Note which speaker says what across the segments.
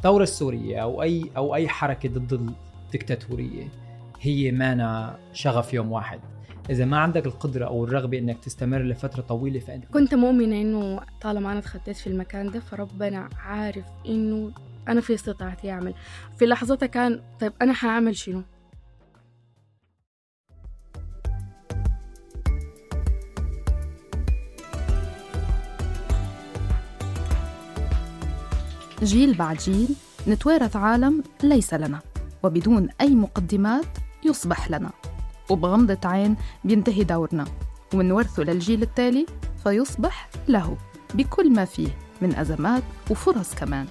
Speaker 1: الثورة السورية أو اي أو أي حركة ضد الدكتاتورية هي مانا شغف يوم واحد. إذا ما عندك القدرة أو الرغبة إنك تستمر لفترة طويلة فانت
Speaker 2: كنت مؤمنة إنه طالما أنا اتخطيت في المكان ده فربنا عارف إنه أنا في استطاعتي أعمل. في لحظتها كان طيب أنا حأعمل شنو؟
Speaker 3: جيل بعد جيل نتوارث عالم ليس لنا وبدون أي مقدمات يصبح لنا. وبغمضة عين بينتهي دورنا ومنورثه للجيل التالي فيصبح له بكل ما فيه من أزمات وفرص كمان.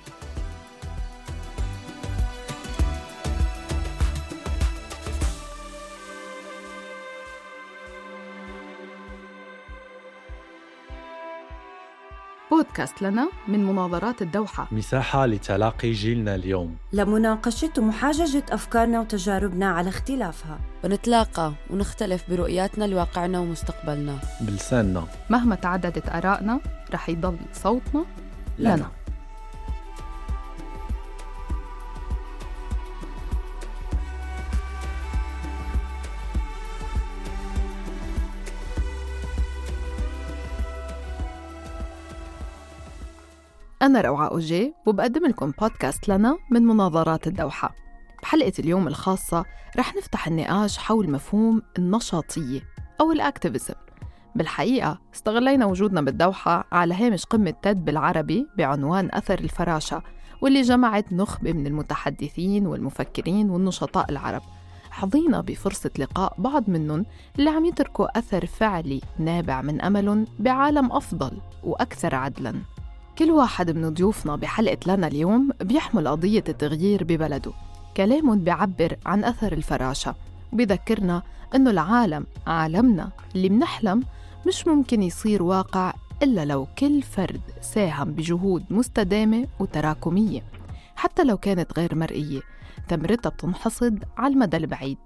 Speaker 3: بودكاست لنا من مناظرات الدوحة.
Speaker 4: مساحة لتلاقي جيلنا اليوم.
Speaker 5: لمناقشة ومحاججة أفكارنا وتجاربنا على اختلافها.
Speaker 6: ونتلاقى ونختلف برؤياتنا لواقعنا ومستقبلنا.
Speaker 4: بلساننا.
Speaker 3: مهما تعددت آرائنا رح يضل صوتنا لنا, لنا. أنا روعة أوجي وبقدم لكم بودكاست لنا من مناظرات الدوحة. بحلقة اليوم الخاصة رح نفتح النقاش حول مفهوم النشاطية أو الأكتيفيزم بالحقيقة استغلينا وجودنا بالدوحة على هامش قمة تد بالعربي بعنوان أثر الفراشة واللي جمعت نخبة من المتحدثين والمفكرين والنشطاء العرب. حظينا بفرصة لقاء بعض منهم اللي عم يتركوا أثر فعلي نابع من أمل بعالم أفضل وأكثر عدلاً. كل واحد من ضيوفنا بحلقة لنا اليوم بيحمل قضية التغيير ببلده. كلام بيعبر عن أثر الفراشة. وبيذكرنا إنه العالم عالمنا اللي منحلم مش ممكن يصير واقع إلا لو كل فرد ساهم بجهود مستدامة وتراكمية. حتى لو كانت غير مرئية ثمرتها بتنحصد على المدى البعيد.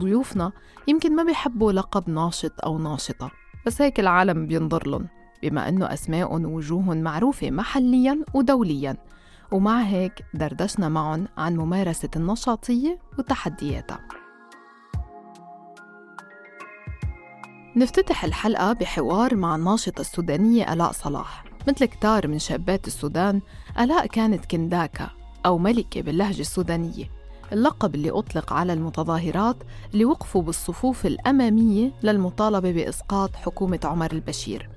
Speaker 3: ضيوفنا يمكن ما بيحبوا لقب ناشط أو ناشطة بس هيك العالم بينظر لهم. بما أنه أسماء ووجوه معروفة محليا ودوليا. ومع هيك دردشنا معهم عن ممارسة النشاطية وتحدياتها. نفتتح الحلقة بحوار مع الناشطة السودانية ألاء صلاح. مثل كتار من شابات السودان ألاء كانت كنداكا أو ملكة باللهجة السودانية. اللقب اللي أطلق على المتظاهرات اللي وقفوا بالصفوف الأمامية للمطالبة بإسقاط حكومة عمر البشير.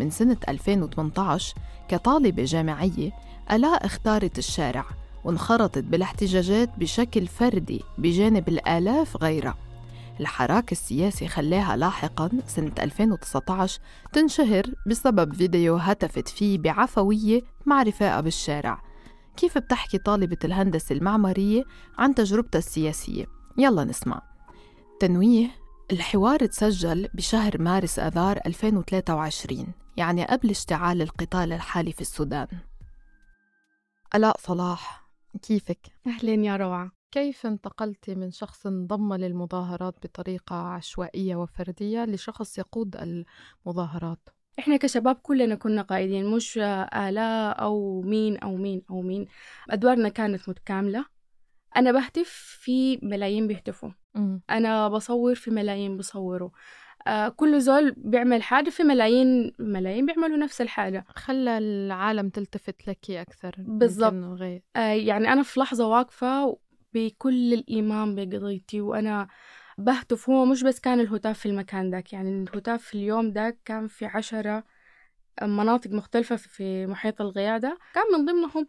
Speaker 3: من سنة 2018 كطالبة جامعية ألاء اختارت الشارع وانخرطت بالاحتجاجات بشكل فردي بجانب الآلاف غيرها. الحراك السياسي خلاها لاحقا سنة 2019 تنشهر بسبب فيديو هتفت فيه بعفوية مع رفاقة بالشارع. كيف بتحكي طالبة الهندسة المعمارية عن تجربتها السياسية؟ يلا نسمع. تنويه الحوار تسجل بشهر مارس آذار 2023 يعني قبل اشتعال القتال الحالي في السودان ألاء صلاح كيفك؟
Speaker 2: أهلين يا روعة
Speaker 3: كيف انتقلتي من شخص انضم للمظاهرات بطريقة عشوائية وفردية لشخص يقود المظاهرات؟
Speaker 2: إحنا كشباب كلنا كنا قائدين مش آلاء أو مين أو مين أو مين أدوارنا كانت متكاملة أنا بهتف في ملايين بيهتفوا. أنا بصور في ملايين بصوروا. آه كل زول بيعمل حاجة في ملايين ملايين بيعملوا نفس الحاجة.
Speaker 3: خلى العالم تلتفت لك أكثر
Speaker 2: بالضبط. آه يعني أنا في لحظة واقفة بكل الإيمان بقضيتي وأنا بهتف. هو مش بس كان الهتاف في المكان داك يعني الهتاف في اليوم داك كان في عشرة مناطق مختلفة في محيط القيادة كان من ضمنهم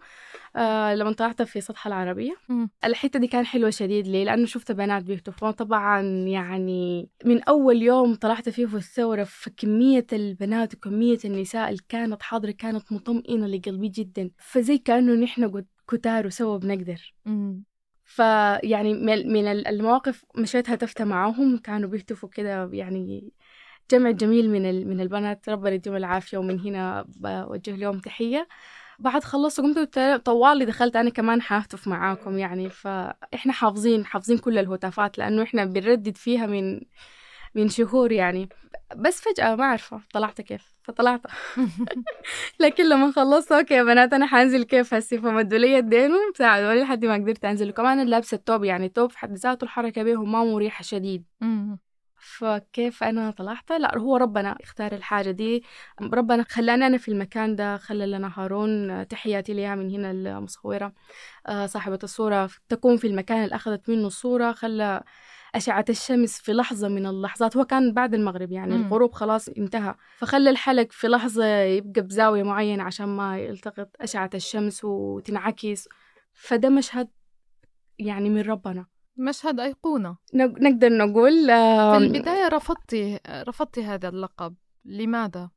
Speaker 2: آه لما طلعت في سطح العربية. الحتة دي كان حلوة شديد لي لأنه شفت بنات بيهتفون. طبعا يعني من أول يوم طلعت فيه في الثورة فكمية البنات وكمية النساء اللي كانت حاضرة كانت مطمئنة لقلبي جدا. فزي كأنه نحن كتار وسوا بنقدر. فيعني من المواقف مشيت هتفت معاهم كانوا بيهتفوا كده يعني جمع جميل من من البنات ربنا يديهم العافية ومن هنا بوجه لهم تحية. بعد خلصت قمت طوالي دخلت أنا كمان حاهتف معاكم يعني. فإحنا حافظين حافظين كل الهتافات لأنه إحنا بنردد فيها من من شهور يعني. بس فجأة ما أعرفه طلعت كيف؟ فطلعت. لكن لما خلصت okay يا بنات أنا حانزل كيف هسي. فمدوا لي يدين وساعدوا لي لحد ما قدرت أنزل. وكمان أنا لابسة التوب يعني التوب في حد ذاته الحركة به ما مريحة شديد. فكيف أنا طلعت لأ هو ربنا اختار الحاجة دي. ربنا خلاني أنا في المكان ده خلى لنا هارون تحياتي ليها من هنا المصورة. آه، صاحبة الصورة تكون في المكان اللي أخذت منه الصورة خلى أشعة الشمس في لحظة من اللحظات. هو كان بعد المغرب يعني
Speaker 3: مم.
Speaker 2: الغروب خلاص انتهى. فخلى الحلق في لحظة يبقى بزاوية معينة عشان ما يلتقط أشعة الشمس وتنعكس. فده مشهد يعني من ربنا.
Speaker 3: مشهد أيقونة
Speaker 2: نق- نقدر نقول
Speaker 3: في البداية رفضتي رفضتي هذا اللقب لماذا؟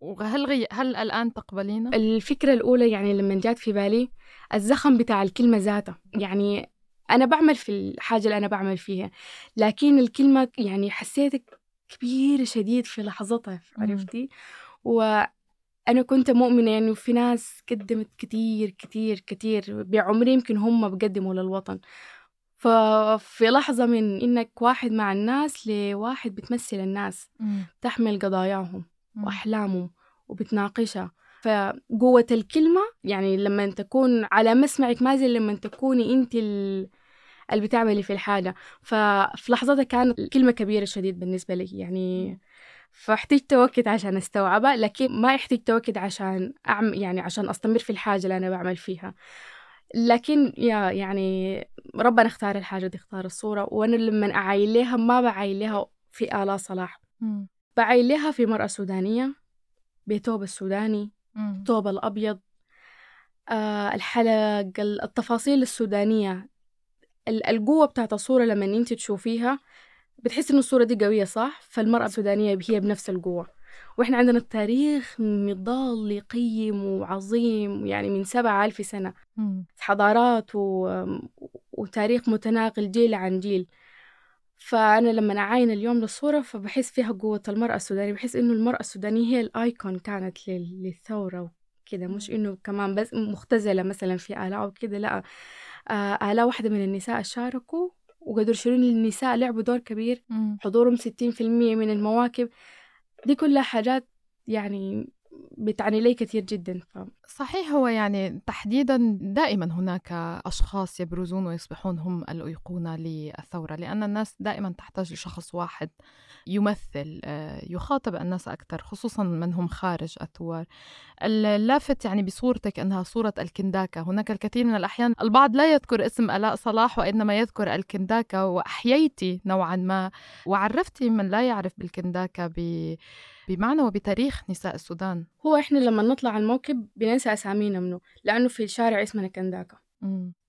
Speaker 3: وهل غي... هل الآن تقبلينه؟
Speaker 2: الفكرة الأولى يعني لما جات في بالي الزخم بتاع الكلمة ذاتها يعني أنا بعمل في الحاجة اللي أنا بعمل فيها لكن الكلمة يعني حسيتها كبيرة شديد في لحظتها. عرفتي وأنا كنت مؤمنة إنه في ناس قدمت كتير كتير كتير بعمري يمكن هم بقدموا للوطن ففي لحظة من إنك واحد مع الناس لواحد بتمثل الناس
Speaker 3: مم.
Speaker 2: تحمل قضاياهم
Speaker 3: مم.
Speaker 2: وأحلامهم وبتناقشها فقوة الكلمة يعني لما تكون على مسمعك ما زي لما تكوني أنت ال- اللي بتعملي في الحاجة ففي لحظتها كانت كلمة كبيرة شديد بالنسبة لي يعني فاحتجت وقت عشان استوعبها لكن ما احتجت وقت عشان أعمل يعني عشان أستمر في الحاجة اللي أنا بعمل فيها لكن يا يعني ربنا اختار الحاجة دي اختار الصورة وأنا لما أعاين لها ما بعاين لها في آلاء صلاح. لها في مرأة سودانية بثوب السوداني. الثوب الأبيض. آه الحلق ال- التفاصيل السودانية ال- القوة بتاعت الصورة لما انت تشوفيها بتحس إن الصورة دي قوية صح؟ فالمرأة السودانية هي بنفس القوة. وإحنا عندنا التاريخ مضال قيم وعظيم يعني من سبعة ألف سنة. حضارات و... وتاريخ متناقل جيل عن جيل. فأنا لما أعاين اليوم للصورة فبحس فيها قوة المرأة السودانية. بحس إنه المرأة السودانية هي الآيكون كانت لل... للثورة وكده مش إنه كمان بس مختزلة مثلا في آلاء وكده لأ. آه، آلاء واحدة من النساء شاركوا وقدروا شيرين النساء لعبوا دور كبير.
Speaker 3: مم.
Speaker 2: حضورهم 60% من المواكب. دي كلها حاجات يعني بتعني لي كثير جدا ف...
Speaker 3: صحيح هو يعني تحديدا دائما هناك أشخاص يبرزون ويصبحون هم الأيقونة للثورة لأن الناس دائما تحتاج لشخص واحد يمثل آه، يخاطب الناس أكثر خصوصا من هم خارج الثوار اللافت يعني بصورتك أنها صورة الكنداكة هناك الكثير من الأحيان البعض لا يذكر اسم ألاء صلاح وإنما يذكر الكنداكة وأحييتي نوعا ما وعرفتي من لا يعرف بالكنداكة. بمعنى وبتاريخ نساء السودان
Speaker 2: هو إحنا لما نطلع على الموكب بننسى أسامينا منه لأنه في الشارع اسمنا كنداكا.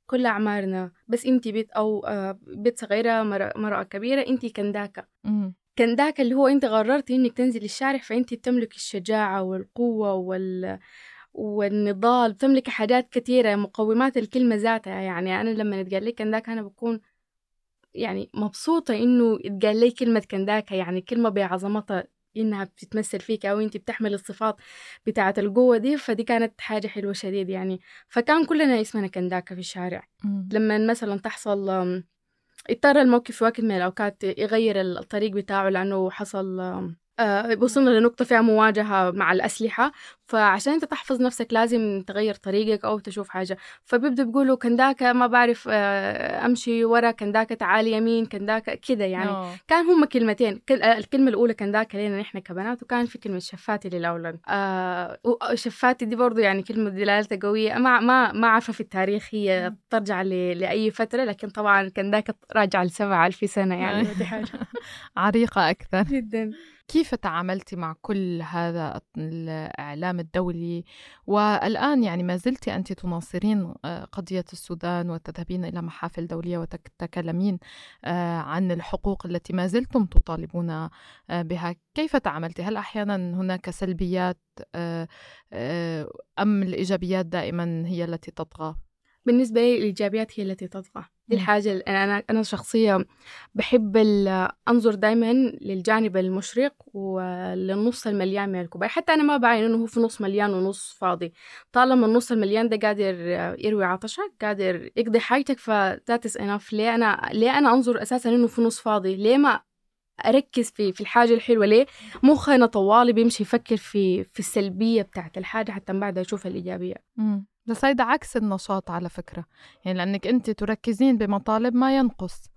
Speaker 2: كل أعمارنا بس انت بيت أو آه، بيت صغيرة مرأة, مرأة كبيرة انت كنداكا
Speaker 3: مم.
Speaker 2: كنداكا اللي هو أنت قررتي إنك تنزلي الشارع فأنت بتملكي الشجاعة والقوة وال والنضال بتملكي حاجات كثيره مقومات الكلمة ذاتها يعني أنا لما يتقال لي كنداكا أنا بكون يعني مبسوطة إنه اتقال لي كلمة كنداكا يعني كلمة بعظمتها إنها بتتمثل فيك أو أنت بتحمل الصفات بتاعة القوة دي فدي كانت حاجة حلوة شديد يعني فكان كلنا اسمنا كنداكا في الشارع
Speaker 3: مم.
Speaker 2: لما مثلا تحصل اضطر الموقف في وقت من الأوقات يغير الطريق بتاعه لأنه حصل آه، وصلنا لنقطة فيها مواجهة مع الأسلحة. فعشان أنت تحفظ نفسك لازم تغير طريقك أو تشوف حاجة. فبيبدأ بيقولوا كنداكا ما بعرف آه، أمشي ورا كنداكا تعالي يمين كنداكا كده يعني.
Speaker 3: آه.
Speaker 2: كان هما كلمتين كل- آه، الكلمة الأولى كنداكا لنا نحن كبنات وكان في كلمة شفاتي للأولاد آه شفاتي دي برضو يعني كلمة دلالتها قوية. ما ما ما عارفة في التاريخ هي ترجع لأي فترة لكن طبعا كنداكا راجعة لسبعة ألف سنة يعني. دي حاجة
Speaker 3: عريقة أكثر.
Speaker 2: جدا.
Speaker 3: كيف تعاملتي مع كل هذا الإعلام الدولي والآن يعني ما زلت أنت تناصرين آه، قضية السودان وتذهبين إلى محافل دولية وتتكلمين آه، عن الحقوق التي ما زلتم تطالبون آه، بها كيف تعاملتي؟ هل أحيانا هناك سلبيات أم الإيجابيات دائما هي التي تطغى؟
Speaker 2: بالنسبة لي الإيجابيات هي التي تطغى دي. الحاجة أنا أنا شخصية بحب ال- أنظر دايما للجانب المشرق وللنص المليان من الكوباية. حتى أنا ما بعين إنه هو في نص مليان ونص فاضي. طالما النص المليان ده قادر يروي عطشك قادر يقضي حاجتك فذات is enough. ليه أنا ليه أنا أنظر أساسا إنه في نص فاضي؟ ليه ما أركز في في الحاجة الحلوة؟ ليه مخنا طوالي بيمشي يفكر في في السلبية بتاعت الحاجة حتى بعدها يشوف
Speaker 3: الإيجابية. بس هيدا عكس النشاط على فكرة يعني لأنك أنت تركزين بمطالب ما ينقص.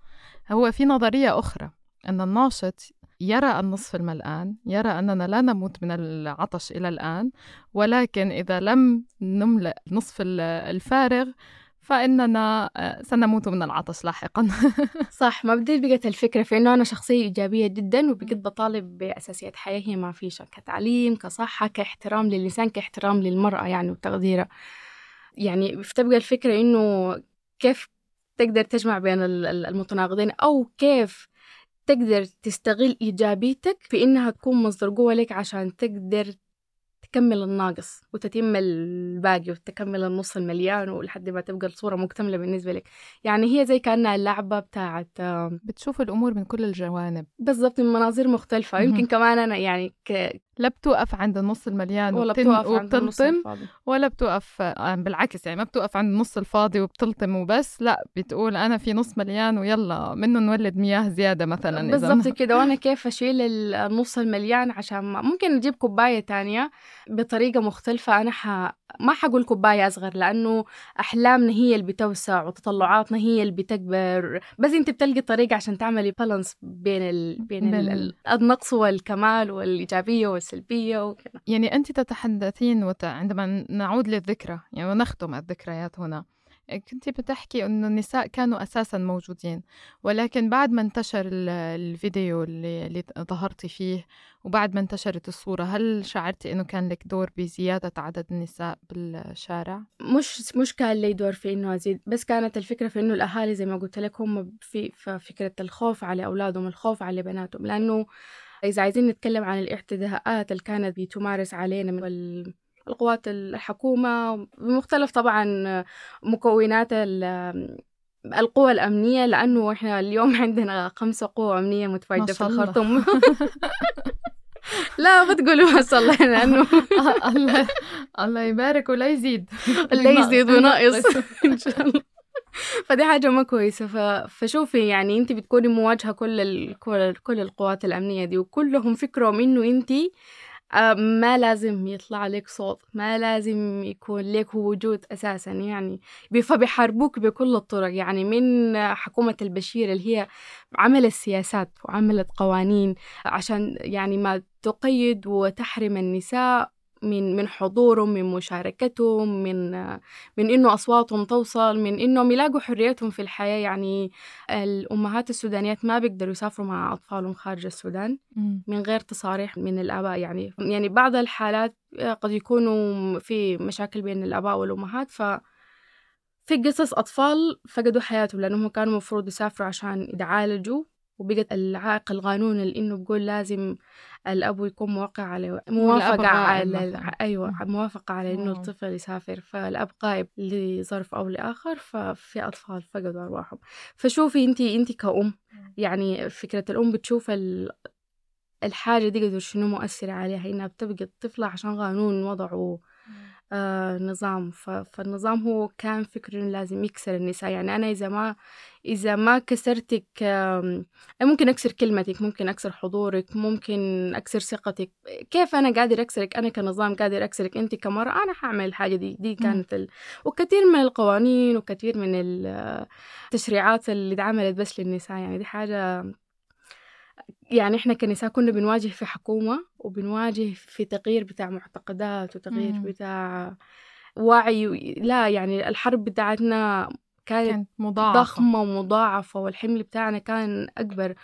Speaker 3: هو في نظرية أخرى أن الناشط يرى النصف الملآن يرى أننا لا نموت من العطش إلى الآن ولكن إذا لم نملأ نصف الفارغ فإننا آه، سنموت من العطش لاحقا.
Speaker 2: صح ما بدي بقت الفكرة في إنه أنا شخصية إيجابية جدا وبقيت بطالب بأساسيات حياة هي ما فيش كتعليم كصحة كاحترام للإنسان كاحترام للمرأة يعني وتقديرها. يعني بتبقى الفكرة إنه كيف تقدر تجمع بين المتناقضين أو كيف تقدر تستغل إيجابيتك في إنها تكون مصدر قوة لك عشان تقدر تكمل الناقص وتتم الباقي وتكمل النص المليان ولحد ما تبقى الصورة مكتملة بالنسبة لك. يعني هي زي كأنها اللعبة بتاعت
Speaker 3: بتشوف الأمور من كل الجوانب.
Speaker 2: بالضبط من مناظير مختلفة. يمكن كمان أنا يعني ك...
Speaker 3: لا بتوقف عند النص المليان
Speaker 2: ولا بتوقف عند النص
Speaker 3: الفاضي. ولا بتوقف آه، بالعكس يعني ما بتوقف عند النص الفاضي وبتلطم وبس لا بتقول أنا في نص مليان ويلا منه نولد مياه زيادة مثلا
Speaker 2: بالضبط كده وأنا كيف أشيل النص المليان عشان ممكن أجيب كوباية تانية بطريقة مختلفة أنا ح... ما حقول كوباية أصغر لأنه أحلامنا هي اللي بتوسع وتطلعاتنا هي اللي بتكبر. بس أنت بتلقي طريقة عشان تعملي بالانس بين ال... بين ال... النقص والكمال والإيجابية والسلبية وكذا
Speaker 3: يعني أنت تتحدثين وت... عندما نعود للذكرى يعني ونختم الذكريات هنا كنت بتحكي إنه النساء كانوا أساسا موجودين ولكن بعد ما انتشر الفيديو اللي, اللي ظهرتي فيه وبعد ما انتشرت الصورة هل شعرتي إنه كان لك دور بزيادة عدد النساء بالشارع؟
Speaker 2: مش مش كان لي دور في إنه أزيد بس كانت الفكرة في إنه الأهالي زي ما قلت لك هم في فكرة الخوف على أولادهم الخوف على بناتهم لأنه إذا عايزين نتكلم عن الاعتداءات اللي كانت بتمارس علينا من القوات الحكومة بمختلف طبعا مكونات القوى الأمنية لأنه إحنا اليوم عندنا خمسة قوى أمنية متواجدة في الخرطوم. لا ما تقولوا ما شاء الله لأنه
Speaker 3: الله الله يبارك ولا يزيد.
Speaker 2: لا يزيد وناقص. إن شاء الله. فدي حاجة ما كويسة. ف... فشوفي يعني انت بتكوني مواجهة كل ال... كل, كل القوات الأمنية دي وكلهم فكرهم انه انت آه، ما لازم يطلع لك صوت ما لازم يكون لك وجود أساسا. يعني فبيحاربوك بكل الطرق. يعني من حكومة البشير اللي هي عملت سياسات وعملت قوانين عشان يعني ما تقيد وتحرم النساء من من حضورهم من مشاركتهم من من إنه أصواتهم توصل من إنهم يلاقوا حريتهم في الحياة. يعني الأمهات السودانيات ما بيقدروا يسافروا مع أطفالهم خارج السودان من غير تصاريح من الآباء. يعني يعني بعض الحالات قد يكونوا في مشاكل بين الآباء والأمهات. ف في قصص أطفال فقدوا حياتهم لأنهم كانوا مفروض يسافروا عشان يتعالجوا. وبقت العائق القانوني اللي إنه بقول لازم الأب يكون موقع على موافقة على أيوه موافقة على إنه الطفل يسافر. فالأب غايب لظرف أو لآخر ففي أطفال فقدوا أرواحهم. فشوفي انت انت كأم يعني فكرة الأم بتشوف الحاجة دي قدر شنو مؤثرة عليها إنها بتبقى الطفلة عشان قانون وضعه آه نظام. فالنظام هو كان فكر إنه لازم يكسر النساء. يعني أنا إذا ما إذا ما كسرتك آه ممكن أكسر كلمتك ممكن أكسر حضورك ممكن أكسر ثقتك. كيف أنا قادر أكسرك؟ أنا كنظام قادر أكسرك أنت كمرأة أنا حأعمل الحاجة دي. دي كانت ال... وكثير من القوانين وكثير من التشريعات اللي اتعملت بس للنساء. يعني دي حاجة يعني إحنا كنساء كنا بنواجه في حكومة وبنواجه في تغيير بتاع معتقدات وتغيير مم. بتاع وعي لا يعني الحرب بتاعتنا كانت, كانت مضاعفة. ضخمة ومضاعفة والحمل بتاعنا كان أكبر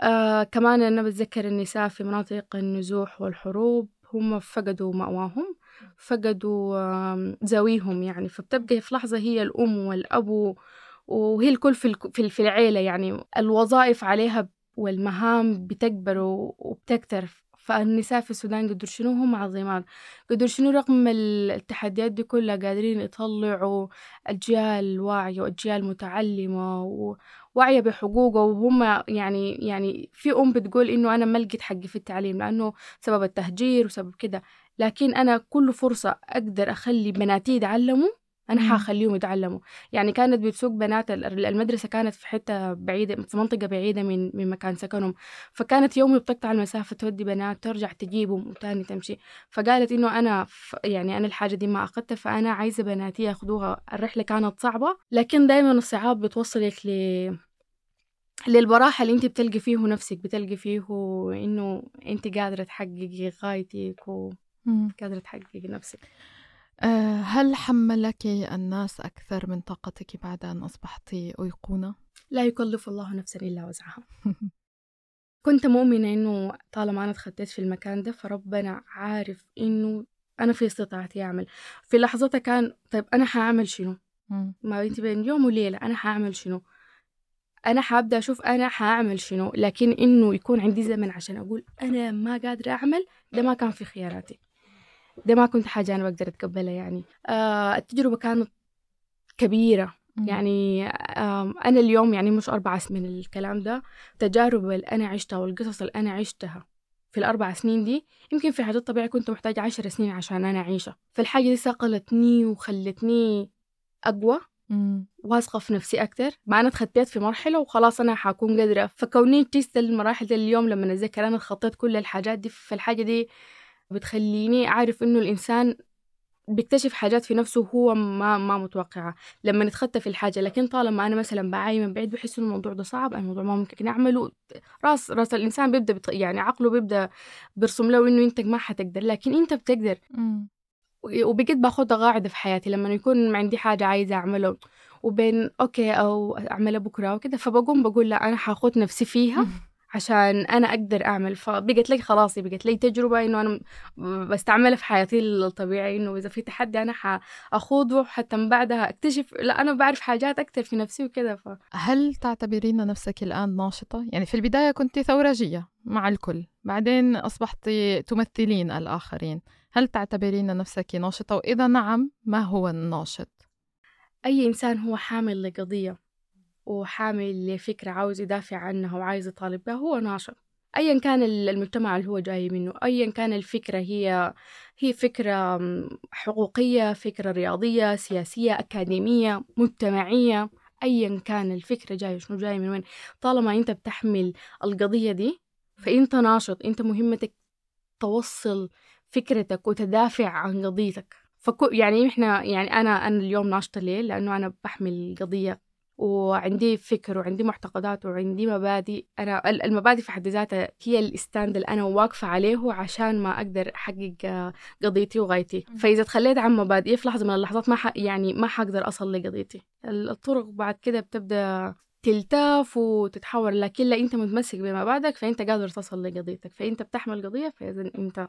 Speaker 2: آه كمان أنا بتذكر النساء في مناطق النزوح والحروب هم فقدوا مأواهم فقدوا آه زاويهم يعني فبتبقى في لحظة هي الأم والأب وهي الكل في في العيلة يعني الوظائف عليها والمهام بتكبر وبتكتر. فالنساء في السودان قدر شنو؟ هم عظيمات قدر شنو؟ رغم التحديات دي كلها قادرين يطلعوا أجيال واعية وأجيال متعلمة وواعية بحقوقها وهم يعني يعني في أم بتقول إنه أنا ما لقيت حقي في التعليم لأنه سبب التهجير وسبب كده. لكن أنا كل فرصة أقدر أخلي بناتي يتعلموا أنا
Speaker 3: مم.
Speaker 2: حخليهم يتعلموا. يعني كانت بتسوق بنات ال- المدرسة كانت في حتة بعيدة في منطقة بعيدة من من مكان سكنهم. فكانت يومي بتقطع المسافة تودي بنات ترجع تجيبهم وتاني تمشي. فقالت إنه أنا ف... يعني أنا الحاجة دي ما أخذتها فأنا عايزة بناتي ياخدوها الرحلة كانت صعبة لكن دائما الصعاب بتوصلك ل للبراحة اللي أنت بتلقي فيه نفسك بتلقي فيه إنه أنت قادرة تحققي غايتك. وقادرة تحققي نفسك.
Speaker 3: هل حملك الناس أكثر من طاقتك بعد أن أصبحت أيقونة؟
Speaker 2: لا يكلف الله نفسا إلا وسعها. كنت مؤمنة إنه طالما أنا اتخطيت في المكان ده فربنا عارف إنه أنا في استطاعتي أعمل. في لحظتها كان طيب أنا حأعمل شنو. ما انت بين يوم وليلة أنا حأعمل شنو؟ أنا حابدأ أشوف أنا حأعمل شنو لكن إنه يكون عندي زمن عشان أقول أنا ما قادرة أعمل ده ما كان في خياراتي. ده ما كنت حاجة أنا بقدر أتقبلها يعني. آه التجربة كانت كبيرة. يعني آم، أنا اليوم يعني مش أربع سنين من الكلام ده. تجارب اللي أنا عشتها والقصص اللي أنا عشتها في الأربع سنين دي يمكن في حاجات طبيعي كنت محتاجة عشر سنين عشان أنا أعيشها. فالحاجة دي صقلتني وخلتني أقوى. واثقة في نفسي أكتر. مع أنا اتخطيت في مرحلة وخلاص أنا حكون قادرة. فكوني تيست المراحل دي اليوم لما أتذكر أنا اتخطيت كل الحاجات دي فالحاجة دي بتخليني أعرف إنه الإنسان بيكتشف حاجات في نفسه هو ما ما متوقعها لما نتخطى في الحاجة. لكن طالما أنا مثلا بعاي من بعيد بحس إنه الموضوع ده صعب الموضوع ما ممكن أعمله. راس راس الإنسان بيبدأ بت... يعني عقله بيبدأ بيرسم له إنه أنت ما حتقدر. لكن أنت بتقدر.
Speaker 3: مم.
Speaker 2: وبقيت باخدها قاعدة في حياتي لما يكون عندي حاجة عايزة أعمله وبين أوكي أو أعملها بكرة وكده فبقوم بقول لا أنا حاخد نفسي فيها. عشان أنا أقدر أعمل فبقت لي خلاص بقت لي تجربة إنه أنا بستعملها في حياتي الطبيعية إنه إذا في تحدي أنا حأخوضه حتى من بعدها أكتشف لا أنا بعرف حاجات أكتر في نفسي وكده ف...
Speaker 3: هل تعتبرين نفسك الآن ناشطة؟ يعني في البداية كنت ثورجية مع الكل بعدين أصبحت تمثلين الآخرين هل تعتبرين نفسك ناشطة؟ وإذا نعم ما هو الناشط؟
Speaker 2: أي إنسان هو حامل لقضية وحامل لفكرة عاوز يدافع عنها وعايز يطالب بها هو ناشط. أيا كان المجتمع اللي هو جاي منه أيا كان الفكرة هي هي فكرة حقوقية فكرة رياضية سياسية أكاديمية مجتمعية. أيا كان الفكرة جاية شنو جاي من وين. طالما أنت بتحمل القضية دي فأنت ناشط أنت مهمتك توصل فكرتك وتدافع عن قضيتك. فكو يعني إحنا يعني أنا أنا اليوم ناشطة ليه؟ لأنه أنا بحمل قضية وعندي فكر وعندي معتقدات وعندي مبادئ. أنا المبادئ في حد ذاتها هي الاستاند اللي أنا واقفة عليه عشان ما أقدر أحقق قضيتي وغايتي. فإذا تخليت عن مبادئي في لحظة من اللحظات ما ح... يعني ما حقدر أصل لقضيتي. الطرق بعد كده بتبدأ تلتاف وتتحول لكن لا أنت متمسك بمبادئك فأنت قادر تصل لقضيتك. فأنت بتحمل قضية فاذا أنت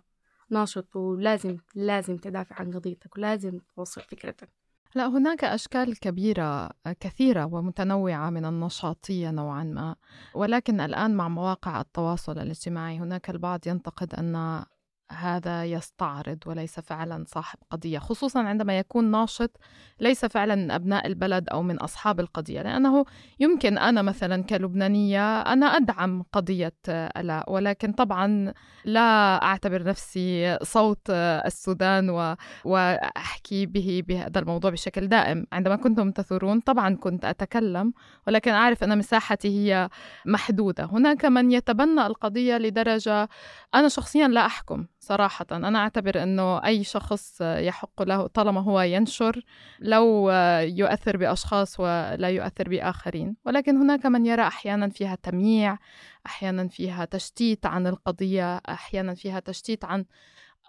Speaker 2: ناشط ولازم لازم تدافع عن قضيتك ولازم توصل فكرتك.
Speaker 3: لا هناك أشكال كبيرة كثيرة ومتنوعة من النشاطية نوعا ما. ولكن الآن مع مواقع التواصل الاجتماعي هناك البعض ينتقد أن هذا يستعرض وليس فعلا صاحب قضية خصوصا عندما يكون ناشط ليس فعلا من أبناء البلد أو من أصحاب القضية لأنه يمكن أنا مثلا كلبنانية أنا أدعم قضية ألاء ولكن طبعا لا أعتبر نفسي صوت السودان و... وأحكي به بهذا الموضوع بشكل دائم. عندما كنتم تثورون طبعا كنت أتكلم ولكن أعرف أن مساحتي هي محدودة. هناك من يتبنى القضية لدرجة أنا شخصيا لا أحكم. صراحة. أنا أعتبر أنه أي شخص يحق له طالما هو ينشر لو يؤثر بأشخاص ولا يؤثر بآخرين. ولكن هناك من يرى أحيانا فيها تمييع أحيانا فيها تشتيت عن القضية أحيانا فيها تشتيت عن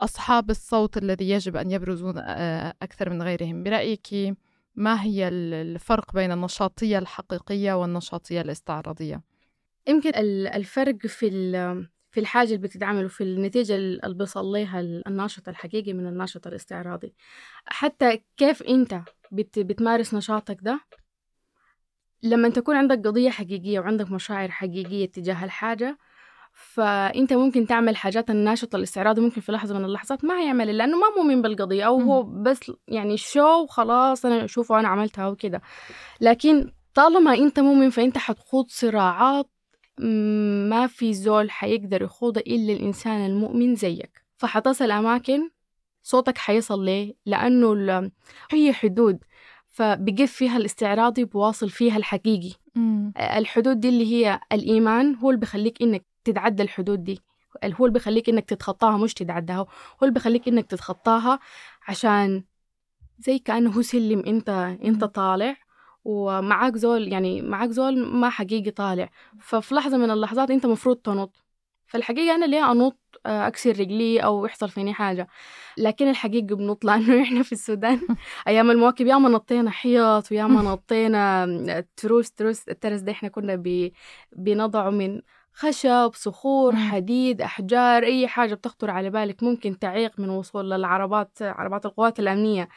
Speaker 3: أصحاب الصوت الذي يجب أن يبرزون أكثر من غيرهم. برأيك ما هي الفرق بين النشاطية الحقيقية والنشاطية الاستعراضية؟
Speaker 2: يمكن الفرق في في الحاجة اللي بتتعمل وفي النتيجة اللي بيصل لها الناشط الحقيقي من الناشط الاستعراضي. حتى كيف أنت بت بتمارس نشاطك ده؟ لما تكون عندك قضية حقيقية وعندك مشاعر حقيقية تجاه الحاجة فأنت ممكن تعمل حاجات الناشط الاستعراضي ممكن في لحظة من اللحظات ما هيعمل لأنه ما مؤمن بالقضية أو هو بس يعني شو خلاص أنا أشوفه أنا عملتها وكده. لكن طالما أنت مؤمن فأنت حتخوض صراعات ما في زول حيقدر يخوضها إلا الإنسان المؤمن زيك. فحتصل أماكن صوتك حيصل ليه؟ لأنه هي حدود فبقف فيها الاستعراضي بواصل فيها الحقيقي.
Speaker 3: مم.
Speaker 2: الحدود دي اللي هي الإيمان هو اللي بيخليك إنك تتعدى الحدود دي. هو اللي بيخليك إنك تتخطاها مش تتعداها هو اللي بيخليك إنك تتخطاها عشان زي كأنه هو سلم أنت أنت
Speaker 3: مم.
Speaker 2: طالع. ومعاك زول يعني معاك زول ما حقيقي طالع. ففي لحظة من اللحظات أنت مفروض تنط. فالحقيقة أنا ليه أنط آه، أكسر رجلي أو يحصل فيني حاجة؟ لكن الحقيقة بنط لأنه إحنا في السودان أيام المواكب ياما نطينا حيط وياما نطينا تروس تروس الترس ده إحنا كنا بي بنضعه من خشب صخور
Speaker 3: مم.
Speaker 2: حديد أحجار أي حاجة بتخطر على بالك ممكن تعيق من وصول للعربات عربات القوات الأمنية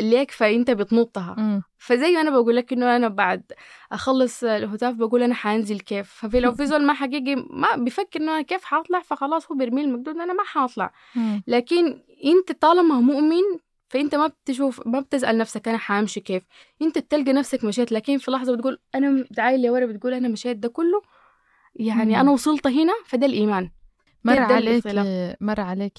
Speaker 2: ليك فأنت بتنطها
Speaker 3: مم.
Speaker 2: فزي أنا بقول لك إنه أنا بعد أخلص الهتاف بقول أنا حأنزل كيف ففي لو في زول ما حقيقي ما بيفكر إنه أنا كيف حأطلع فخلاص هو بيرمي المقدود أنا ما
Speaker 3: حأطلع.
Speaker 2: لكن أنت طالما مؤمن فأنت ما بتشوف ما بتسأل نفسك أنا حأمشي كيف أنت بتلقى نفسك مشيت لكن في لحظة بتقول أنا دعاية لورا بتقول أنا مشيت ده كله يعني
Speaker 3: مم.
Speaker 2: أنا وصلت هنا فده الإيمان
Speaker 3: مر عليك. مر عليك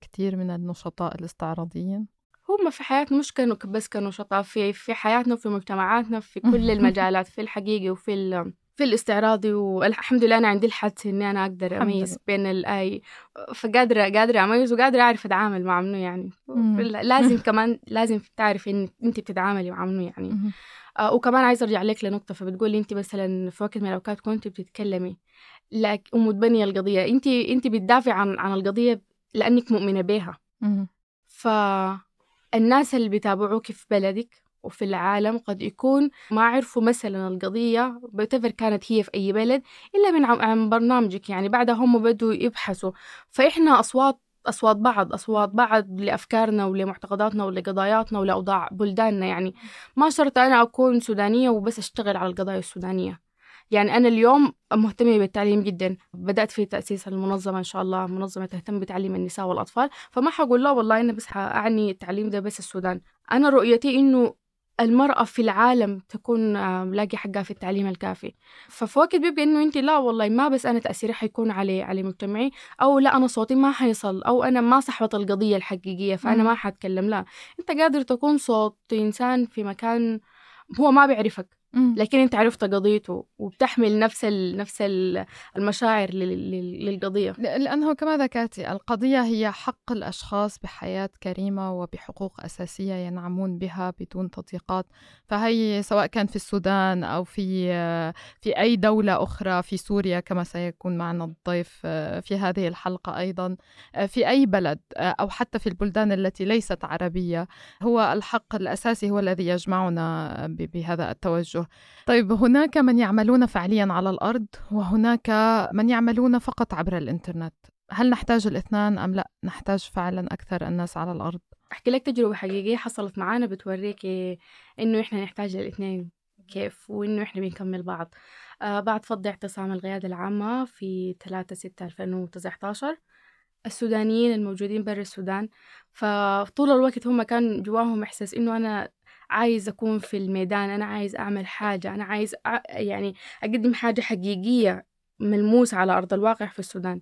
Speaker 3: كثير من النشطاء الاستعراضيين
Speaker 2: هم في حياتنا مش كانوا بس كانوا شطاء في في حياتنا وفي مجتمعاتنا في كل المجالات في الحقيقي وفي ال في الاستعراضي والحمد لله أنا عندي الحدس إني
Speaker 3: أنا
Speaker 2: أقدر
Speaker 3: أميز.
Speaker 2: بين الاي فقادرة قادرة أميز وقادرة أعرف أتعامل مع منو يعني. لازم كمان لازم تعرف إن انت بتتعاملي مع منو يعني. آه وكمان عايزة أرجع لك لنقطة فبتقولي انت مثلا في وقت من الأوقات كنت بتتكلمي لك ومتبنيه القضية انت انت بتدافع عن عن القضية لأنك مؤمنة بيها
Speaker 3: مم.
Speaker 2: فالناس اللي بيتابعوك في بلدك وفي العالم قد يكون ما عرفوا مثلا القضية بتفر كانت هي في أي بلد إلا من عن- عن برنامجك يعني بعدها هم بدوا يبحثوا فإحنا أصوات أصوات بعض أصوات بعض لأفكارنا ولمعتقداتنا ولقضاياتنا ولأوضاع بلداننا. يعني ما شرط أنا أكون سودانية وبس أشتغل على القضايا السودانية. يعني أنا اليوم مهتمة بالتعليم جدا. بدأت في تأسيس المنظمة إن شاء الله منظمة تهتم بتعليم النساء والأطفال. فما حقول لا والله أنا بس حأعني التعليم ده بس السودان. أنا رؤيتي إنه المرأة في العالم تكون آه، لاقي حقها في التعليم الكافي ففي وقت بيبقى إنه أنت لا والله ما بس أنا تأثيري حيكون على على مجتمعي أو لا أنا صوتي ما حيصل أو أنا ما صحبة القضية الحقيقية فأنا. ما حتكلم لا أنت قادر تكون صوت إنسان في مكان هو ما بيعرفك. لكن انت عرفت قضيته وبتحمل نفس ال نفس ال المشاعر لل- لل- للقضية.
Speaker 3: لأنه كما ذكرتي القضية هي حق الأشخاص بحياة كريمة وبحقوق أساسية ينعمون بها بدون تضييقات فهي سواء كان في السودان أو في في أي دولة أخرى في سوريا كما سيكون معنا الضيف في هذه الحلقة أيضا في أي بلد أو حتى في البلدان التي ليست عربية هو الحق الأساسي هو الذي يجمعنا بهذا التوجه. طيب هناك من يعملون فعليا على الأرض وهناك من يعملون فقط عبر الإنترنت. هل نحتاج الاثنان أم لا؟ نحتاج فعلا أكثر الناس على الأرض.
Speaker 2: أحكي لك تجربة حقيقية حصلت معانا بتوريك إنه إحنا نحتاج الاثنين كيف وإنه إحنا بنكمل بعض. آه بعد فض اعتصام القياده العامة في 3 6 2019 السودانيين الموجودين برا السودان فطول الوقت هم كان جواهم إحساس إنه أنا عايز أكون في الميدان أنا عايز أعمل حاجة أنا عايز أ... يعني أقدم حاجة حقيقية ملموسة على أرض الواقع في السودان.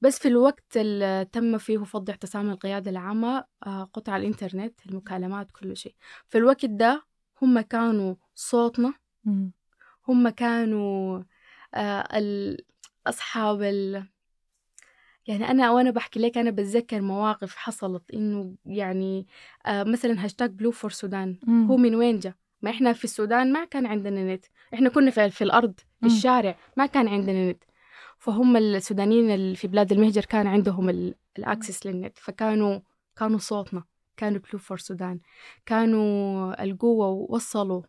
Speaker 2: بس في الوقت اللي تم فيه فض اعتصام القيادة العامة آه، قطع الإنترنت المكالمات كل شيء. في الوقت ده هم كانوا صوتنا. هم كانوا آه، أصحاب ال... يعني أنا وأنا بحكي لك أنا بتذكر مواقف حصلت إنه يعني آه، مثلا هاشتاج Blue for Sudan هو من وين جا؟ ما إحنا في السودان ما كان عندنا نت. إحنا كنا في, في الأرض في
Speaker 3: مم.
Speaker 2: الشارع ما كان عندنا نت. فهم السودانيين اللي في بلاد المهجر كان عندهم ال- ال access للنت. فكانوا كانوا صوتنا. كانوا Blue for Sudan كانوا القوة ووصلوا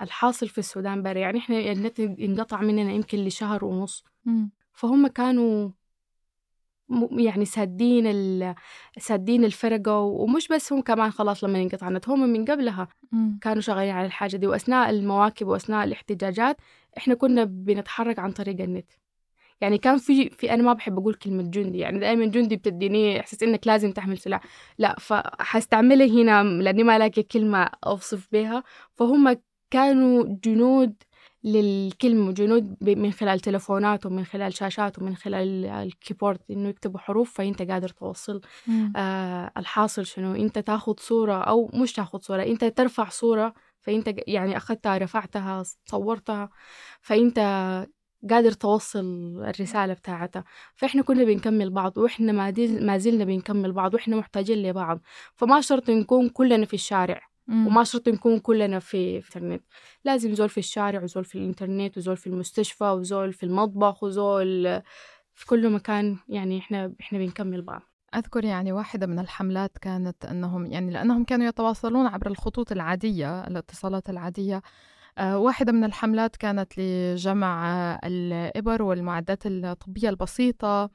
Speaker 2: الحاصل في السودان برا يعني إحنا النت انقطع مننا يمكن لشهر ونص. فهم كانوا يعني سادين. سادين الفرقة ومش بس هم كمان خلاص لما انقطع النت هم من قبلها كانوا شغالين على الحاجة دي وأثناء المواكب وأثناء الاحتجاجات إحنا كنا بنتحرك عن طريق النت. يعني كان في في أنا ما بحب أقول كلمة جندي يعني دائما جندي بتديني إحساس إنك لازم تحمل سلاح. لا فحستعملها هنا لأني ما لاقي كلمة أوصف بها. فهم كانوا جنود للكلمة جنود من خلال تلفوناتهم من خلال شاشاتهم من خلال الكيبورد إنه يكتبوا حروف فأنت قادر توصل آه الحاصل شنو. أنت تاخد صورة أو مش تاخد صورة أنت ترفع صورة فأنت ج- يعني أخذتها رفعتها صورتها فأنت قادر توصل الرسالة بتاعتها. فإحنا كنا بنكمل بعض وإحنا ما زلنا بنكمل بعض وإحنا محتاجين لبعض. فما شرط نكون كلنا في الشارع. وما شرط نكون كلنا في الإنترنت. لازم زول في الشارع وزول في الإنترنت وزول في المستشفى وزول في المطبخ وزول في كل مكان يعني إحنا إحنا بنكمل بعض.
Speaker 3: أذكر يعني واحدة من الحملات كانت أنهم يعني لأنهم كانوا يتواصلون عبر الخطوط العادية الاتصالات العادية. آه، واحدة من الحملات كانت لجمع الإبر والمعدات الطبية البسيطة.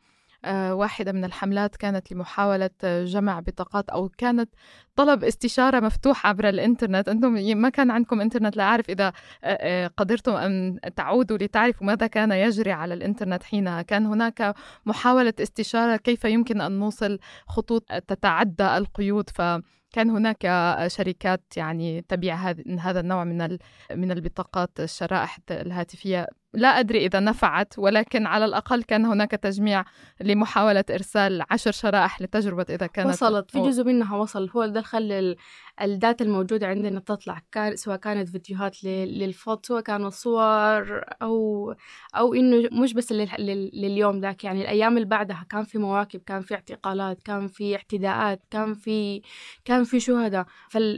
Speaker 3: واحدة من الحملات كانت لمحاولة آه، جمع بطاقات أو كانت طلب استشارة مفتوح عبر الإنترنت. أنتم ما كان عندكم إنترنت؟ لا أعرف إذا آه، آه، قدرتم أن تعودوا لتعرفوا ماذا كان يجري على الإنترنت حينها. كان هناك محاولة استشارة كيف يمكن أن نوصل خطوط تتعدى القيود. فكان هناك شركات يعني تبيع هذا النوع من من البطاقات الشرائح الهاتفية لا أدري إذا نفعت ولكن على الأقل كان هناك تجميع لمحاولة إرسال عشر شرائح لتجربة إذا كانت
Speaker 2: وصلت. في جزء منها وصل. هو ده خلى ال- ال data الموجودة عندنا تطلع. كان سواء كانت فيديوهات للفض سواء كانوا صور أو أو إنه مش بس لل- لل- لليوم ذاك. يعني الأيام اللي بعدها كان في مواكب كان في اعتقالات كان في اعتداءات كان في كان في شهداء.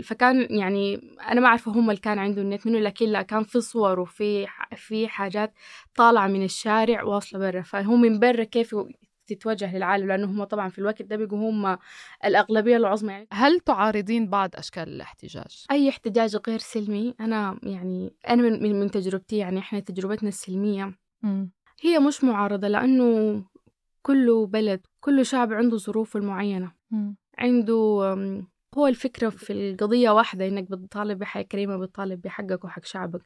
Speaker 2: فكان يعني أنا ما أعرف هم اللي كان عنده النت منه لكن لا كان في صور وفي في حاجات طالعة من الشارع واصلة برا فهو من برا كيف تتوجه للعالم لأنه هم طبعا في الوقت ده بيجوا هم الأغلبية العظمى يعني
Speaker 3: هل تعارضين بعض أشكال الاحتجاج؟
Speaker 2: أي احتجاج غير سلمي أنا يعني أنا من, من, تجربتي يعني إحنا تجربتنا السلمية
Speaker 3: مم.
Speaker 2: هي مش معارضة لأنه كل بلد كل شعب عنده ظروفه المعينة
Speaker 3: مم.
Speaker 2: عنده هو الفكرة في القضية واحدة إنك بتطالب بحياة كريمة بتطالب بحقك وحق شعبك.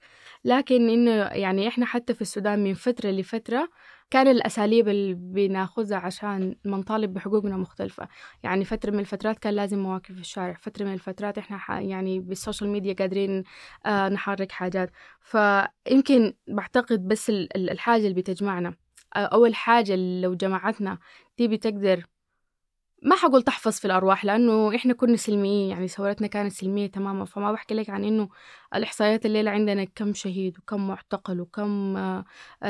Speaker 2: لكن إنه يعني إحنا حتى في السودان من فترة لفترة كان الأساليب اللي بناخذها عشان ما نطالب بحقوقنا مختلفة. يعني فترة من الفترات كان لازم مواقف في الشارع. فترة من الفترات إحنا يعني بالسوشيال ميديا قادرين آه نحرك حاجات. فيمكن بعتقد بس ال- ال- الحاجة اللي بتجمعنا آه، أول حاجة لو جمعتنا دي بتقدر ما حقول تحفظ في الأرواح لأنه إحنا كنا سلميين يعني ثورتنا كانت سلمية تماما. فما بحكي لك عن إنه الإحصائيات الليلة عندنا كم شهيد وكم معتقل وكم آه،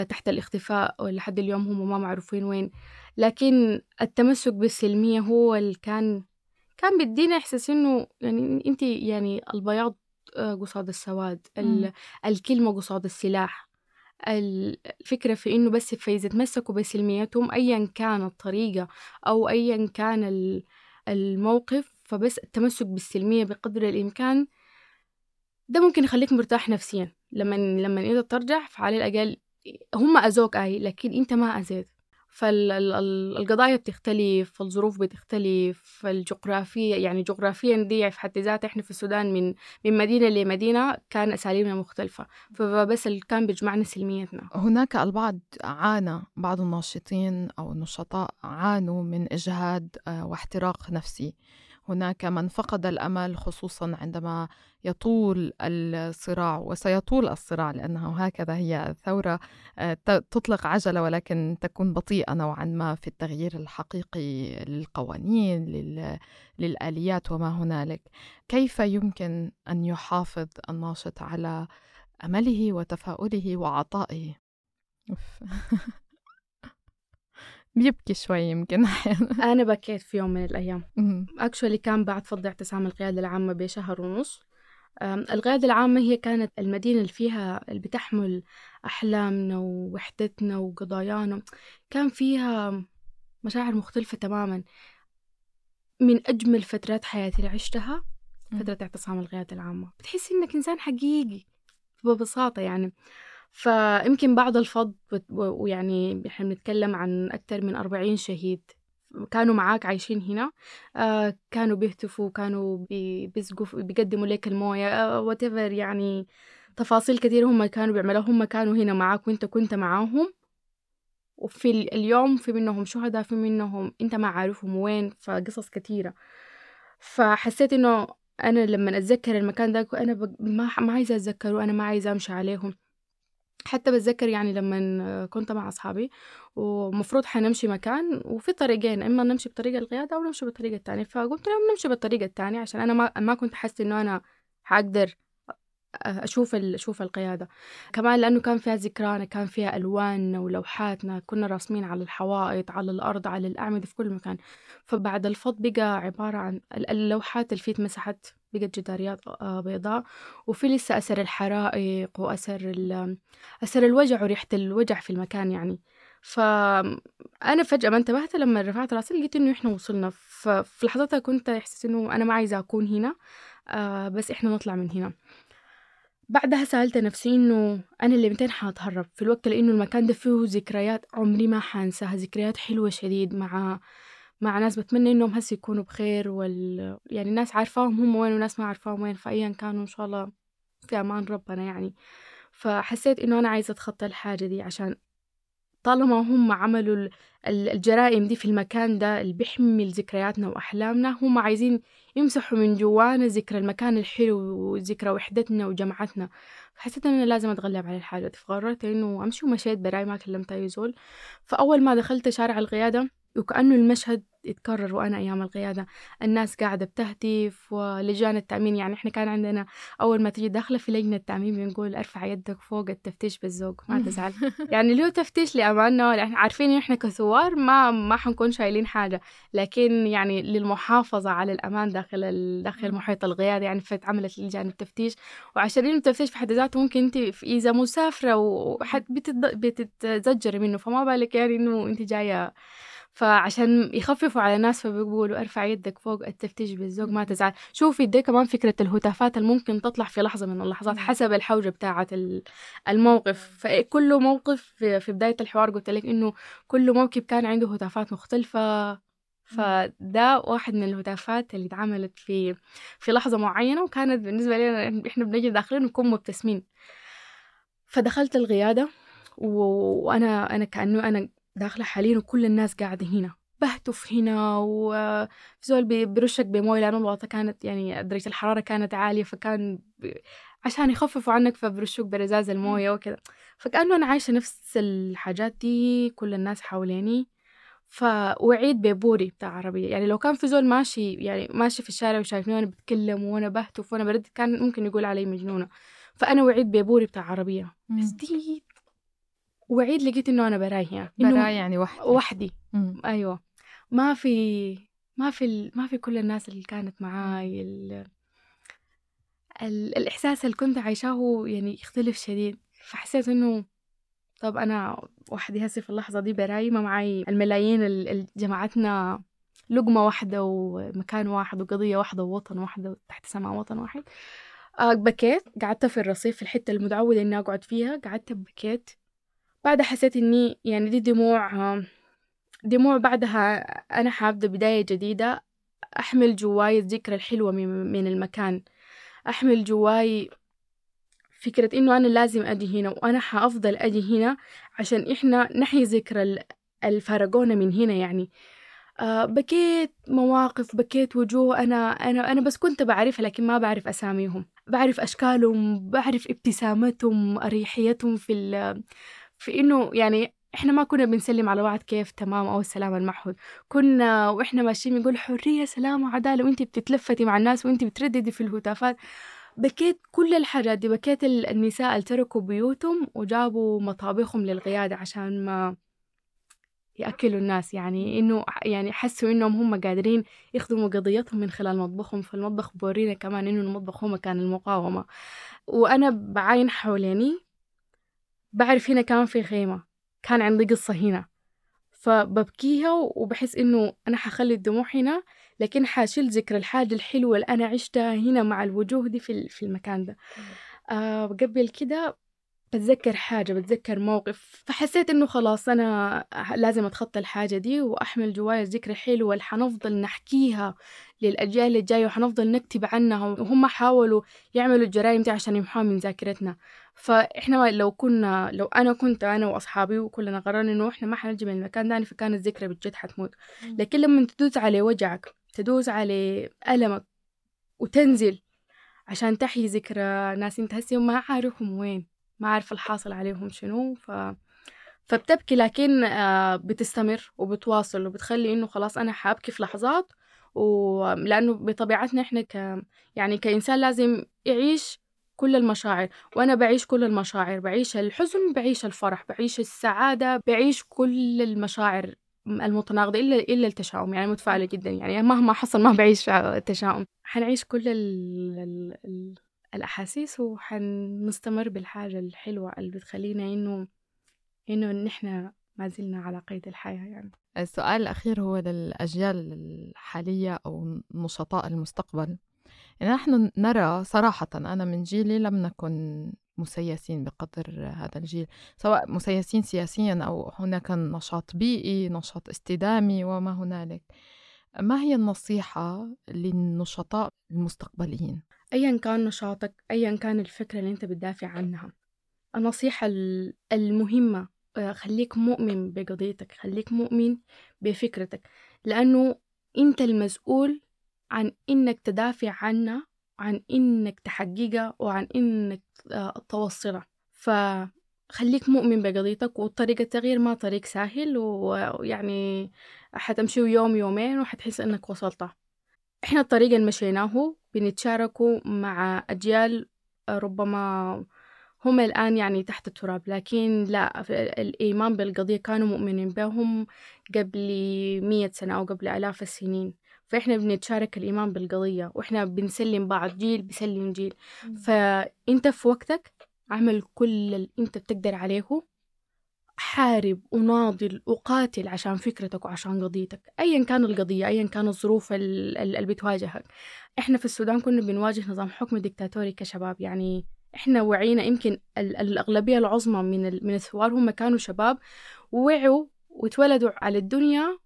Speaker 2: تحت الاختفاء ولحد اليوم هم ما معروفين وين. لكن التمسك بالسلمية هو اللي كان كان بيدينا إحساس إنه يعني أنت يعني البياض آه، قصاد السواد. الكلمة قصاد السلاح. الفكرة في إنه بس فإذا تمسكوا بسلميتهم أيا كان الطريقة أو أيا كان ال- الموقف فبس التمسك بالسلمية بقدر الإمكان ده ممكن يخليك مرتاح نفسيا. لما لما انت ترجع فعلى الأقل هم أذوك أي لكن أنت ما أذيت. فالقضايا بتختلف الظروف بتختلف الجغرافية يعني جغرافيا دي في حد ذاتها إحنا في السودان من من مدينة لمدينة كان أساليبنا مختلفة. فبس اللي كان بيجمعنا سلميتنا
Speaker 3: هناك البعض عانى بعض الناشطين أو النشطاء عانوا من إجهاد آه، واحتراق نفسي. هناك من فقد الأمل خصوصا عندما يطول الصراع وسيطول الصراع لأنه هكذا هي الثورة آه، تطلق عجلة ولكن تكون بطيئة نوعا ما في التغيير الحقيقي للقوانين لل- للآليات وما هنالك كيف يمكن أن يحافظ الناشط على أمله وتفاؤله وعطائه. بيبكي شوي يمكن. أحيانا
Speaker 2: أنا بكيت في يوم من الأيام.
Speaker 3: مم.
Speaker 2: اكشولي كان بعد فض اعتصام القيادة العامة بشهر ونص. القيادة العامة هي كانت المدينة اللي فيها اللي بتحمل أحلامنا ووحدتنا وقضايانا. كان فيها مشاعر مختلفة تماما. من أجمل فترات حياتي اللي عشتها. فترة اعتصام القيادة العامة. بتحسي إنك إنسان حقيقي ببساطة يعني. فيمكن بعد الفض ويعني إحنا بنتكلم عن أكثر من أربعين شهيد كانوا معاك عايشين هنا آه كانوا بيهتفوا كانوا بي- بيسقوا بيقدموا لك الموية آه whatever يعني تفاصيل كثير هم كانوا بيعملوها هم كانوا هنا معاك وأنت كنت معاهم. وفي ال- اليوم في منهم شهداء في منهم أنت ما عارفهم وين فقصص كثيرة فحسيت إنه أنا لما أتذكر المكان ده أنا ما عايزة أتذكره أنا ما عايزة أمشي عليهم. حتى بتذكر يعني لما كنت مع أصحابي ومفروض حنمشي مكان وفي طريقين إما نمشي بطريقة القياده أو نمشي بالطريقة الثانية فقلت لهم نمشي بالطريقة الثانية عشان أنا ما ما كنت حاسه إنه أنا حقدر أشوف ال- أشوف القيادة. كمان لأنه كان فيها ذكرانا كان فيها ألواننا ولوحاتنا كنا راسمين على الحوائط على الأرض على الأعمدة في كل مكان. فبعد الفض بقى عبارة عن ال- اللوحات اللي فيه اتمسحت بقت جداريات آه، بيضاء. وفي لسه أثر الحرائق وأثر أثر الوجع وريحة الوجع في المكان يعني. فأنا فجأة ما انتبهت لما رفعت رأسي لقيت إنه إحنا وصلنا. ففي لحظتها كنت إحساس إنه أنا ما عايزة أكون هنا آه بس إحنا نطلع من هنا. بعدها سألت نفسي إنه أنا اللي متين حاتهرب؟ في الوقت لأنه المكان ده فيه ذكريات عمري ما حانساها ذكريات حلوة شديد مع مع ناس بتمنى إنهم هسه يكونوا بخير وال يعني ناس عارفاهم هم وين وناس ما عارفاهم وين فأيا كانوا إن شاء الله في أمان ربنا يعني. فحسيت إنه أنا عايزة أتخطى الحاجة دي عشان طالما هم عملوا ال- ال- الجرائم دي في المكان ده اللي بيحمل ذكرياتنا وأحلامنا هم عايزين يمسحوا من جوانا ذكرى المكان الحلو وذكرى وحدتنا وجمعتنا فحسيت إن أنا لازم أتغلب على الحاجة دي فقررت إنه أمشي ومشيت براي ما كلمت أي زول. فأول ما دخلت شارع القيادة وكأنه المشهد يتكرر وأنا أيام القيادة. الناس قاعدة بتهتف ولجان التأمين. يعني إحنا كان عندنا أول ما تيجي داخلة في لجنة التأمين بنقول ارفع يدك فوق التفتيش بالذوق ما تزعل. يعني له تفتيش لأماننا لأن عارفين إن إحنا كثوار ما ما حنكون شايلين حاجة. لكن يعني للمحافظة على الأمان داخل ال... داخل محيط القيادة. يعني فتعملت لجان التفتيش. وعشان التفتيش في حد ذاته ممكن أنت إذا مسافرة وحد بتتزجري منه. فما بالك يعني إنه أنت جاية فعشان يخففوا على الناس فبيقولوا ارفع يدك فوق التفتيش بالذوق ما تزعل. شوفي دي كمان فكرة الهتافات اللي ممكن تطلع في لحظة من اللحظات حسب الحوجة بتاعة ال- الموقف. فكل موقف في بداية الحوار قلت لك إنه كل موكب كان عنده هتافات مختلفة. فده واحد من الهتافات اللي اتعملت في في لحظة معينة وكانت بالنسبة لنا إحنا بنجي داخلين نكون مبتسمين. فدخلت القيادة و- وأنا أنا كأنه أنا داخلة حاليا وكل الناس قاعدة هنا. بهتف هنا وفي زول بي- برشك بمويه لأنه الوطة كانت يعني درجة الحرارة كانت عالية فكان ب... عشان يخففوا عنك فبرشوك برزاز الموية وكذا فكأنه أنا عايشة نفس الحاجات دي كل الناس حواليني. فوعيد ببوري بتاع عربية. يعني لو كان في زول ماشي يعني ماشي في الشارع وشايفني وأنا بتكلم وأنا بهتف وأنا برد كان ممكن يقول علي مجنونة. فأنا وعيد ببوري بتاع عربية. بس دي وعيد لقيت إنه أنا براي إنه
Speaker 3: براي يعني وحدة
Speaker 2: وحدي.
Speaker 3: مم.
Speaker 2: أيوه. ما في ما في ال- ما في كل الناس اللي كانت معاي ال... ال... الإحساس اللي كنت عايشاه يعني يختلف شديد. فحسيت إنه طب أنا وحدي هسه في اللحظة دي براي ما معي الملايين ال- اللي جمعتنا لقمة واحدة ومكان واحد وقضية واحدة ووطن واحدة تحت سماء وطن واحد. آه بكيت قعدت في الرصيف في الحتة المتعودة إني أقعد فيها قعدت بكيت. بعدها حسيت إني يعني دي دموع دموع بعدها أنا حابدأ بداية جديدة أحمل جواي الذكرى الحلوة من المكان أحمل جواي فكرة إنه أنا لازم أجي هنا وأنا حأفضل أجي هنا عشان إحنا نحيي ذكرى ال- الفرقونا من هنا يعني. آه بكيت مواقف بكيت وجوه أنا أنا أنا بس كنت بعرفها لكن ما بعرف أساميهم. بعرف أشكالهم بعرف ابتسامتهم أريحيتهم في في إنه يعني إحنا ما كنا بنسلم على بعض كيف تمام أو السلام المعهود. كنا وإحنا ماشيين بنقول حرية سلام وعدالة وإنتي بتتلفتي مع الناس وإنتي بترددي في الهتافات. بكيت كل الحاجات دي بكيت ال- النساء اللي تركوا بيوتهم وجابوا مطابخهم للقيادة عشان ما يأكلوا الناس. يعني إنه يعني حسوا إنهم هم قادرين يخدموا قضيتهم من خلال مطبخهم. فالمطبخ بورينا كمان إنه المطبخ هو مكان المقاومة. وأنا بعاين حواليني بعرف هنا كان في خيمة كان عندي قصة هنا. فببكيها وبحس إنه أنا حخلي الدموع هنا لكن حاشيل ذكر الحاجة الحلوة اللي أنا عشتها هنا مع الوجوه دي في ال- في المكان ده. آه قبل كده بتذكر حاجة بتذكر موقف فحسيت إنه خلاص أنا لازم أتخطى الحاجة دي وأحمل جوايا الذكرى الحلوة اللي حنفضل نحكيها للأجيال الجاية وحنفضل نكتب عنها وهم حاولوا يعملوا الجرائم دي عشان يمحوها من ذاكرتنا. فإحنا لو كنا لو أنا كنت أنا وأصحابي وكلنا قررنا إنه إحنا ما حنجي من المكان ده فكانت الذكرى بجد حتموت. لكن لما تدوس على وجعك تدوس على ألمك وتنزل عشان تحيي ذكرى ناس أنت هسه ما عارفهم وين. ما عارف الحاصل عليهم شنو ف... فبتبكي لكن آه، بتستمر وبتواصل وبتخلي إنه خلاص أنا حابكي في لحظات ولأنه بطبيعتنا إحنا ك يعني كإنسان لازم يعيش كل المشاعر وأنا بعيش كل المشاعر بعيش الحزن بعيش الفرح بعيش السعادة بعيش كل المشاعر المتناقضة إلا إلا التشاؤم يعني متفائلة جدا يعني مهما حصل ما بعيش التشاؤم. حنعيش كل ال ال الأحاسيس وحنستمر بالحاجة الحلوة اللي بتخلينا إنه إنه نحن ما زلنا على قيد الحياة يعني.
Speaker 3: السؤال الأخير هو للأجيال الحالية أو نشطاء المستقبل. يعني نحن نرى صراحة أنا من جيلي لم نكن مسيسين بقدر هذا الجيل سواء مسيسين سياسيا أو هناك نشاط بيئي نشاط استدامي وما هنالك. ما هي النصيحة للنشطاء المستقبليين؟
Speaker 2: أيا كان نشاطك أيا كان الفكرة اللي أنت بتدافع عنها. النصيحة المهمة آه، خليك مؤمن بقضيتك خليك مؤمن بفكرتك لأنه أنت المسؤول عن إنك تدافع عنها عن إنك تحققها وعن إنك آه، توصلها. فخليك مؤمن بقضيتك وطريق التغيير ما طريق سهل ويعني حتمشي يوم يومين وحتحس إنك وصلتها. إحنا الطريق اللي مشيناه بنتشاركه مع أجيال ربما هم الآن يعني تحت التراب. لكن لا الإيمان بالقضية كانوا مؤمنين بهم قبل مية سنة أو قبل آلاف السنين. فإحنا بنتشارك الإيمان بالقضية وإحنا بنسلم بعض جيل بيسلم جيل. فأنت في وقتك عمل كل اللي أنت بتقدر عليه حارب وناضل وقاتل عشان فكرتك وعشان قضيتك. أيا كان القضية أيا كان الظروف اللي بتواجهك. إحنا في السودان كنا بنواجه نظام حكم ديكتاتوري كشباب. يعني إحنا وعينا يمكن الأغلبية العظمى من من الثوار هم كانوا شباب. ووعوا واتولدوا على الدنيا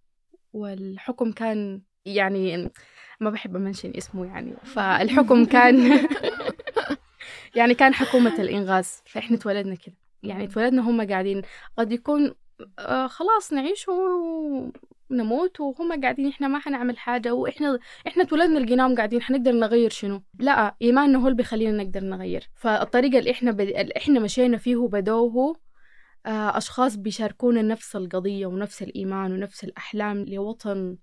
Speaker 2: والحكم كان يعني ما بحب أمنشن اسمه يعني فالحكم كان يعني كان حكومة الإنغاز. فإحنا اتولدنا كده. يعني اتولدنا هم قاعدين. قد يكون آه خلاص نعيش نموت وهم قاعدين إحنا ما حنعمل حاجة وإحنا إحنا اتولدنا لقيناهم قاعدين حنقدر نغير شنو؟ لا ايماننا هو اللي بيخلينا نقدر نغير. فالطريقة اللي إحنا ب... اللي إحنا مشينا فيه بدوه آه أشخاص بيشاركونا نفس القضية ونفس الإيمان ونفس الأحلام لوطن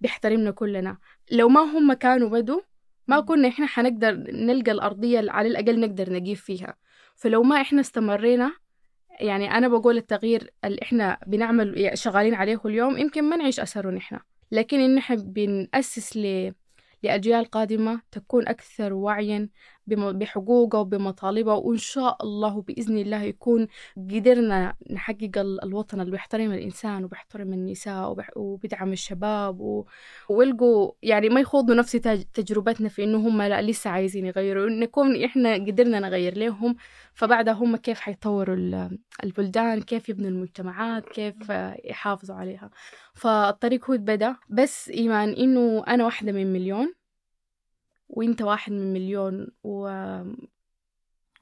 Speaker 2: بيحترمنا كلنا. لو ما هم كانوا بدوا ما كنا إحنا حنقدر نلقى الأرضية على الأقل نقدر نجيب فيها. فلو ما إحنا استمرينا يعني أنا بقول التغيير اللي إحنا بنعمل شغالين عليه اليوم يمكن ما نعيش أثره نحن. لكن إن إحنا بنأسس ل لأجيال قادمة تكون أكثر وعيا بحقوقها وبمطالبها وإن شاء الله بإذن الله يكون قدرنا نحقق الوطن اللي بيحترم الإنسان وبيحترم النساء وبيدعم الشباب. ويلقوا يعني ما يخوضوا نفس تجربتنا في إنه هم لا لسه عايزين يغيروا نكون إحنا قدرنا نغير لهم فبعدها هم كيف حيطوروا البلدان كيف يبنوا المجتمعات كيف يحافظوا عليها فالطريق هو بدأ بس إيمان إنه أنا واحدة من مليون وانت واحد من مليون و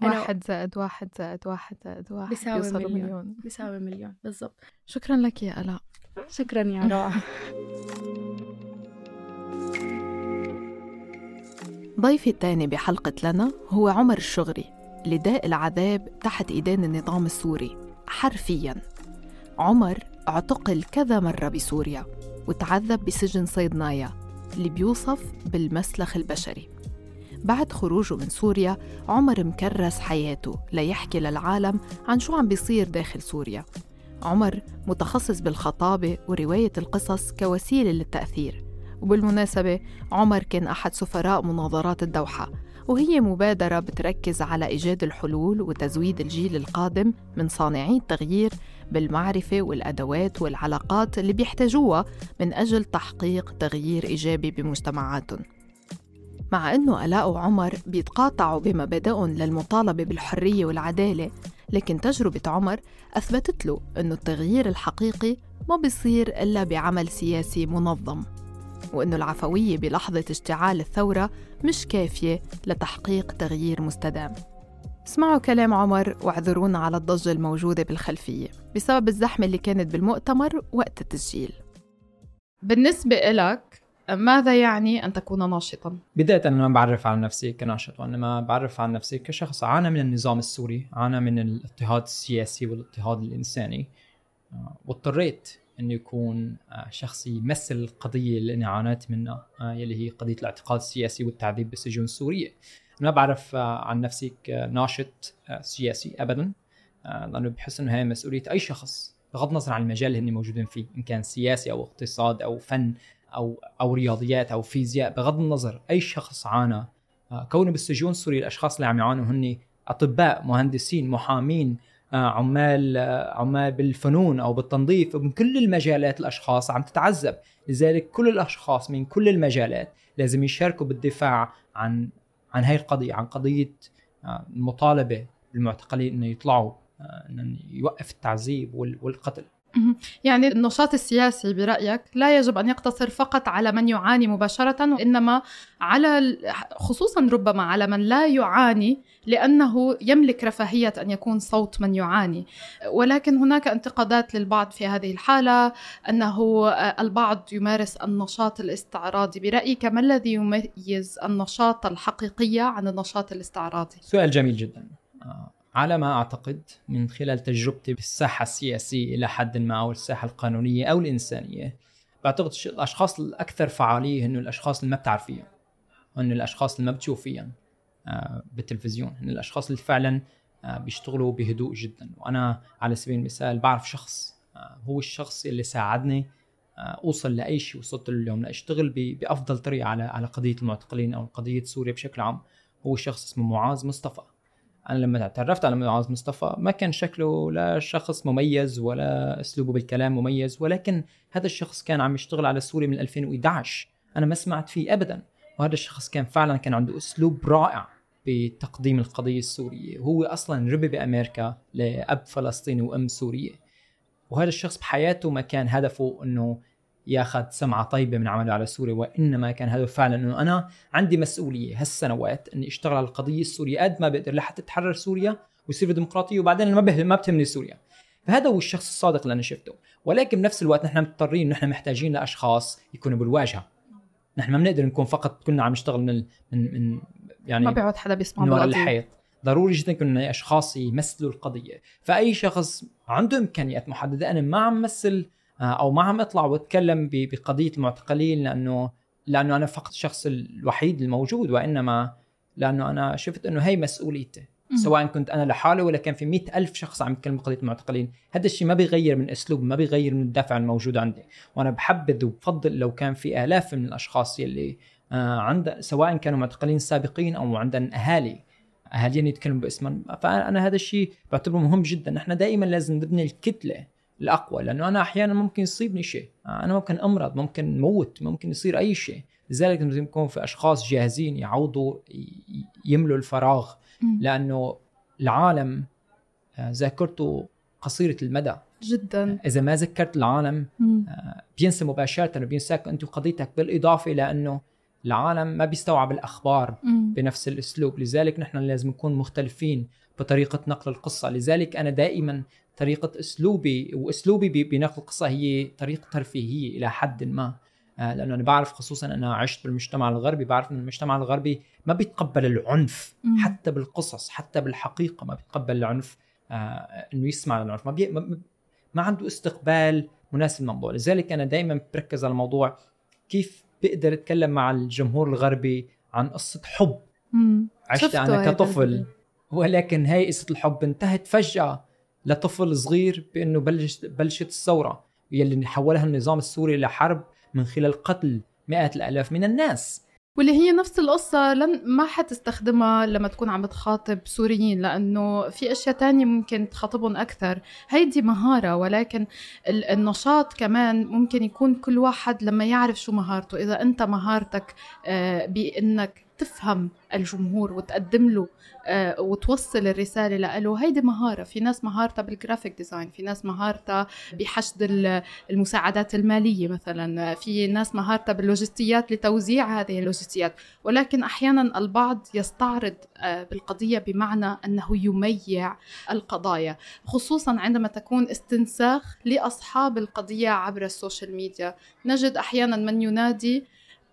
Speaker 3: واحد زائد واحد زائد واحد زائد واحد
Speaker 2: بيساوي مليون. مليون بيساوي مليون بالضبط.
Speaker 3: شكرا لك يا ألاء.
Speaker 2: شكرا يا روعة.
Speaker 3: ضيفي الثاني بحلقة لنا هو عمر الشغري لداء العذاب تحت إيدين النظام السوري. حرفياً. عمر اعتقل كذا مرة بسوريا وتعذب بسجن صيدنايا اللي بيوصف بالمسلخ البشري. بعد خروجه من سوريا عمر مكرس حياته ليحكي للعالم عن شو عم بيصير داخل سوريا. عمر متخصص بالخطابة ورواية القصص كوسيلة للتأثير. وبالمناسبة عمر كان أحد سفراء مناظرات الدوحة وهي مبادرة بتركز على إيجاد الحلول وتزويد الجيل القادم من صانعي التغيير بالمعرفة والأدوات والعلاقات اللي بيحتاجوها من أجل تحقيق تغيير إيجابي بمجتمعاتهم. مع أنه ألاء وعمر بيتقاطعوا بمبادئهم للمطالبة بالحرية والعدالة لكن تجربة عمر أثبتت له أنه التغيير الحقيقي ما بيصير إلا بعمل سياسي منظم وأنه العفوية بلحظة اشتعال الثورة مش كافية لتحقيق تغيير مستدام. اسمعوا كلام عمر واعذرونا على الضجة الموجودة بالخلفية بسبب الزحمة اللي كانت بالمؤتمر وقت التسجيل. بالنسبة إلك ماذا يعني أن تكون ناشطا؟
Speaker 1: بداية أنا ما بعرف عن نفسي كناشط وإنما بعرف عن نفسي كشخص. عانى من النظام السوري عانى من الاضطهاد السياسي والاضطهاد الإنساني. آه، واضطريت انه يكون آه، شخص يمثل القضية اللي أنا عانيت منها آه، يلي هي قضية الاعتقال السياسي والتعذيب بالسجون السورية. ما بعرف آه، عن نفسي كناشط سياسي ابدا. لأنه بحس إنه هي مسؤولية أي شخص بغض النظر عن المجال اللي هن موجودين فيه إن كان سياسي أو اقتصاد أو فن أو أو رياضيات أو فيزياء بغض النظر أي شخص عانى كونه بالسجون السوري الأشخاص اللي عم يعانوا هن أطباء مهندسين محامين آه، عمال آه، عمال بالفنون أو بالتنظيف ومن كل المجالات الأشخاص عم تتعذب. لذلك كل الأشخاص من كل المجالات لازم يشاركوا بالدفاع عن عن هاي القضية عن قضية آه، المطالبة بالمعتقلين إنه يطلعوا إنه يوقف التعذيب والقتل.
Speaker 3: يعني النشاط السياسي برأيك لا يجب أن يقتصر فقط على من يعاني مباشرة وإنما على خصوصا ربما على من لا يعاني لأنه يملك رفاهية أن يكون صوت من يعاني. ولكن هناك انتقادات للبعض في هذه الحالة أنه البعض يمارس النشاط الاستعراضي. برأيك ما الذي يميز النشاط الحقيقي عن النشاط الاستعراضي؟
Speaker 1: سؤال جميل جدا. آه، على ما أعتقد من خلال تجربتي بالساحة السياسية إلى حد ما أو الساحة القانونية أو الإنسانية. بعتقد الأشخاص الأكثر فعالية هن الأشخاص اللي ما بتعرفيهم هن الأشخاص اللي ما بتشوفيهم آه، بالتلفزيون هن الأشخاص اللي فعلا آه، بيشتغلوا بهدوء جدا. وأنا على سبيل المثال بعرف شخص آه، هو الشخص اللي ساعدني أوصل لأي شيء وصلت له اليوم لأشتغل بأفضل طريقة على على قضية المعتقلين أو قضية سوريا بشكل عام. هو شخص اسمه معاذ مصطفى. أنا لما تعرفت على معاذ مصطفى ما كان شكله لا شخص مميز ولا أسلوبه بالكلام مميز ولكن هذا الشخص كان عم يشتغل على سوريا من 2011 أنا ما سمعت فيه ابدا. وهذا الشخص كان فعلا كان عنده أسلوب رائع بتقديم القضية السورية. وهو أصلا ربي بأمريكا لأب فلسطيني وأم سورية. وهذا الشخص بحياته ما كان هدفه إنه ياخذ سمعة طيبة من عمله على سوريا وإنما كان هذا فعلا إنه أنا عندي مسؤولية هالسنوات إني أشتغل على القضية السورية قد ما بقدر لحتى تتحرر سوريا ويصير ديمقراطية وبعدين ما ما بتهمني سوريا. فهذا هو الشخص الصادق اللي أنا شفته. ولكن بنفس الوقت نحن مضطرين نحن محتاجين لأشخاص يكونوا بالواجهة. نحن ما بنقدر نكون فقط كنا عم نشتغل من من, من
Speaker 3: يعني ما بيعود حدا بيسمع
Speaker 1: من الحيط. ضروري جدا يكون أشخاص يمثلوا القضية. فأي شخص عنده إمكانيات محددة أنا ما عم مثل أو ما عم أطلع وأتكلم بقضية المعتقلين لأنه لأنه أنا فقط الشخص الوحيد الموجود وإنما لأنه أنا شفت إنه هي مسؤوليتي. سواء كنت أنا لحالي ولا كان في مئة ألف شخص عم يتكلم بقضية المعتقلين هذا الشيء ما بيغير من أسلوب ما بيغير من الدافع الموجود عندي. وأنا بحبذ وبفضل لو كان في آلاف من الأشخاص يلي آه عند سواء كانوا معتقلين سابقين أو عندهم أهالي أهاليين يتكلموا باسمهم. فأنا هذا الشيء بعتبره مهم جدا. نحن دائما لازم نبني الكتلة الأقوى لأنه أنا أحيانا ممكن يصيبني شيء. أنا ممكن أمرض ممكن موت ممكن يصير أي شيء. لذلك لازم يكون في أشخاص جاهزين يعوضوا يملوا الفراغ. لأنه العالم آه، ذاكرته قصيرة المدى.
Speaker 3: جدا.
Speaker 1: إذا ما ذكرت العالم آه، بينسى مباشرة بينساك أنت وقضيتك بالإضافة لأنه العالم ما بيستوعب الأخبار بنفس الأسلوب. لذلك نحن لازم نكون مختلفين بطريقة نقل القصة. لذلك أنا دائما طريقة أسلوبي وأسلوبي بنقل القصة هي طريقة ترفيهية إلى حد ما. آه، لأنه أنا بعرف خصوصا أنا عشت بالمجتمع الغربي بعرف إن المجتمع الغربي ما بيتقبل العنف. حتى بالقصص حتى بالحقيقة ما بيتقبل العنف. آه، إنه يسمع العنف ما, بي ما, ما عنده استقبال مناسب للموضوع. لذلك أنا دائما بركز على الموضوع كيف بقدر أتكلم مع الجمهور الغربي عن قصة حب. عشت أنا كطفل. ولكن هاي قصة الحب انتهت فجأة. لطفل صغير بأنه بلش بلشت الثورة يلي حولها النظام السوري لحرب من خلال قتل مئات الآلاف من الناس.
Speaker 3: واللي هي نفس القصة لن ما حتستخدمها لما تكون عم تخاطب سوريين لأنه في أشياء تانية ممكن تخاطبهم أكثر. هيدي مهارة ولكن النشاط كمان ممكن يكون كل واحد لما يعرف شو مهارته. إذا أنت مهارتك آه، بأنك تفهم الجمهور وتقدم له آه، وتوصل الرسالة له هيدي مهارة. في ناس مهارتها بال graphic design في ناس مهارتها بحشد المساعدات المالية مثلا. في ناس مهارتها باللوجستيات لتوزيع هذه اللوجستيات. ولكن أحيانا البعض يستعرض آه، بالقضية بمعنى أنه يميع القضايا. خصوصا عندما تكون استنساخ لأصحاب القضية عبر ال social media. نجد أحيانا من ينادي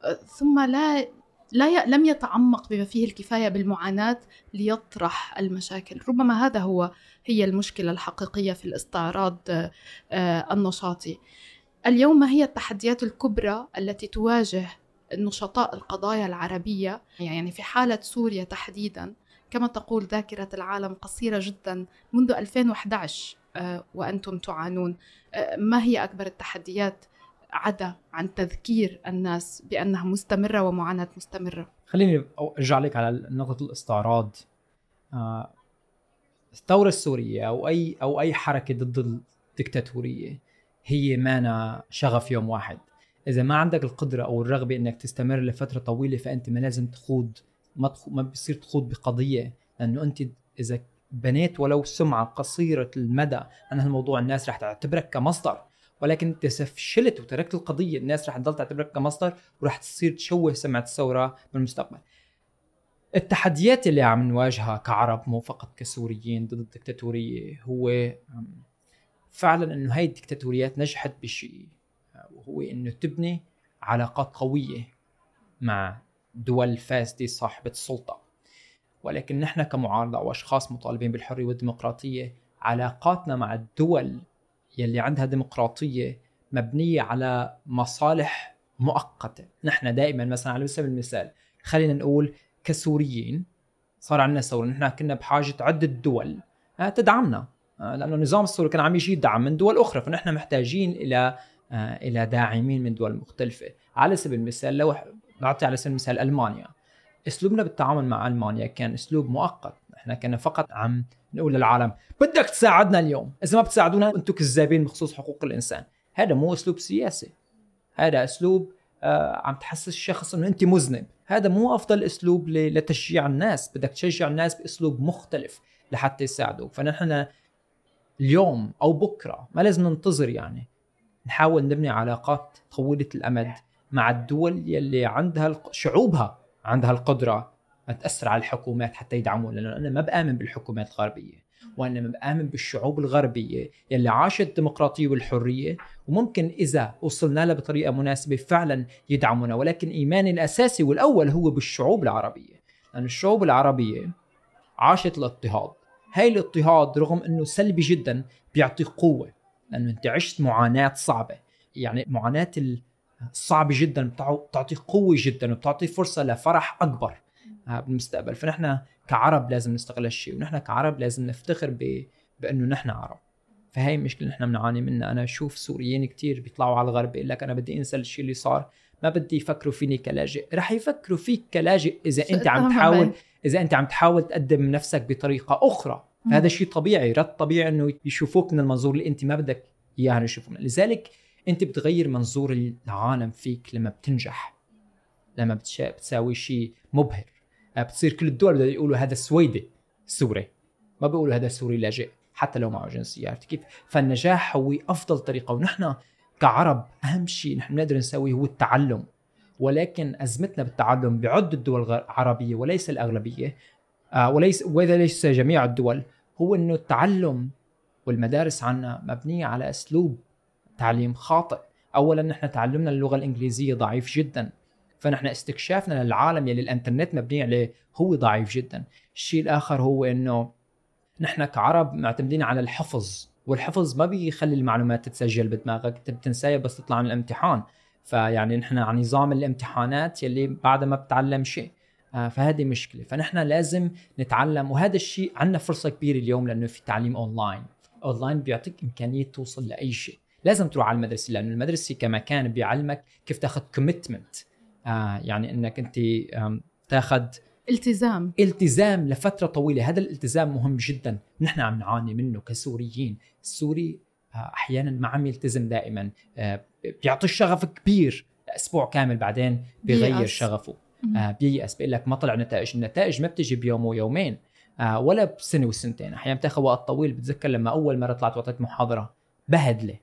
Speaker 3: آه، ثم لا لا ي... لم يتعمق بما فيه الكفاية بالمعاناة ليطرح المشاكل. ربما هذا هو هي المشكلة الحقيقية في الاستعراض آه، النشاطي. اليوم ما هي التحديات الكبرى التي تواجه نشطاء القضايا العربية؟ يعني في حالة سوريا تحديدا كما تقول ذاكرة العالم قصيرة جدا منذ 2011 آه، وأنتم تعانون آه، ما هي أكبر التحديات عدا عن تذكير الناس بأنها مستمرة ومعاناة مستمرة.
Speaker 1: خليني ارجع لك على نقطة الاستعراض. آه، الثورة السورية أو اي أو أي حركة ضد الدكتاتورية هي مانا شغف يوم واحد. إذا ما عندك القدرة أو الرغبة إنك تستمر لفترة طويلة فأنت ما لازم تخوض ما تخ... ما بصير تخوض بقضية. لأنه أنت إذا بنيت ولو سمعة قصيرة المدى عن هالموضوع الناس رح تعتبرك كمصدر. ولكن انت فشلت وتركت القضية. الناس رح تضل تعتبرك كمصدر ورح تصير تشوه سمعة الثورة بالمستقبل. التحديات اللي عم نواجهها كعرب مو فقط كسوريين ضد الدكتاتورية هو فعلا إنه هاي الدكتاتوريات نجحت بشيء وهو إنه تبني علاقات قوية مع دول فاسدة صاحبة السلطة. ولكن نحن كمعارضة واشخاص مطالبين بالحرية والديمقراطية علاقاتنا مع الدول يلي عندها ديمقراطية مبنية على مصالح مؤقتة. نحن دائما مثلا على سبيل المثال خلينا نقول كسوريين صار عندنا ثورة نحن كنا بحاجة عدة دول آه، تدعمنا آه، لأنه النظام السوري كان عم يجي دعم من دول أخرى فنحن محتاجين إلى آه، إلى داعمين من دول مختلفة. على سبيل المثال لو نعطي على سبيل المثال ألمانيا. أسلوبنا بالتعامل مع ألمانيا كان أسلوب مؤقت. إحنا كنا فقط عم نقول للعالم بدك تساعدنا اليوم. إذا ما بتساعدونا أنتم كذابين بخصوص حقوق الإنسان. هذا مو أسلوب سياسي. هذا أسلوب آه عم تحسس الشخص إنه انت مذنب. هذا مو أفضل أسلوب لتشجيع الناس. بدك تشجع الناس بأسلوب مختلف لحتى يساعدوك. فنحن اليوم أو بكرة ما لازم ننتظر يعني. نحاول نبني علاقات طويلة الأمد مع الدول يلي عندها شعوبها عندها القدرة تاثر على الحكومات حتى يدعموا لأنه أنا ما بآمن بالحكومات الغربية وأنا ما بآمن بالشعوب الغربية يلي عاشت الديمقراطية والحرية وممكن إذا وصلنا لها بطريقة مناسبة فعلا يدعمونا ولكن إيماني الأساسي والأول هو بالشعوب العربية لأن الشعوب العربية عاشت الاضطهاد. هاي الاضطهاد رغم إنه سلبي جدا بيعطي قوة لأنه أنت عشت معاناة صعبة. يعني معاناة الصعبه جدا بتع- بتعطي قوة جدا وبتعطي فرصة لفرح أكبر. بالمستقبل. فنحن كعرب لازم نستغل هالشيء ونحن كعرب لازم نفتخر ب... بأنه نحن عرب. فهي مشكلة نحن بنعاني منها. أنا أشوف سوريين كتير بيطلعوا على الغرب بيقول لك أنا بدي أنسى الشيء اللي صار ما بدي يفكروا فيني كلاجئ. رح يفكروا فيك كلاجئ إذا أنت عم تحاول إذا أنت عم تحاول تقدم نفسك بطريقة أخرى. فهذا شيء طبيعي رد طبيعي إنه يشوفوك من المنظور اللي أنت ما بدك إياه يشوفوك منه. لذلك أنت بتغير منظور العالم فيك لما بتنجح لما. بتساوي شيء مبهر. بتصير كل الدول بدها يقولوا هذا سويدي سوري. ما بيقولوا هذا سوري لاجئ حتى لو معه جنسيه عرفت كيف؟ فالنجاح هو أفضل طريقة. ونحن كعرب أهم شيء نحن بنقدر نسويه هو التعلم. ولكن أزمتنا بالتعلم بعد الدول العربيه وليس الأغلبية آه، وليس وإذا ليس جميع الدول هو إنه التعلم والمدارس عنا مبنية على أسلوب تعليم خاطئ. اولا نحن تعلمنا اللغة الإنجليزية ضعيف جدا. فنحن استكشافنا للعالم يلي الإنترنت مبني عليه هو ضعيف جدا. الشيء الآخر هو إنه نحن كعرب معتمدين على الحفظ والحفظ ما بيخلي المعلومات تتسجل بدماغك انت بتنساها بس تطلع من الامتحان. فيعني نحن على نظام الامتحانات يلي بعدها ما بتعلم شيء. آه، فهذه مشكلة. فنحن لازم نتعلم وهذا الشيء عندنا فرصة كبيرة اليوم لأنه في تعليم online. online بيعطيك إمكانية توصل لأي شيء. لازم تروح على المدرسة لأنه المدرسة كمكان بيعلمك كيف تاخذ commitment آه يعني إنك أنت تاخذ
Speaker 3: التزام.
Speaker 1: التزام لفترة طويلة. هذا الالتزام مهم جدا. نحن عم نعاني منه كسوريين. السوري آه، أحيانا ما عم يلتزم دائما. آه، بيعطي الشغف كبير. لاسبوع كامل بعدين بيغير
Speaker 3: بييأس.
Speaker 1: شغفه. آه، بييأس. بيقول لك ما طلع نتائج. النتائج ما بتجي بيوم ويومين. آه، ولا بسنة وسنتين أحيانا بتاخذ وقت طويل. بتذكر لما أول مرة طلعت وعطيت محاضرة
Speaker 3: بهدلة.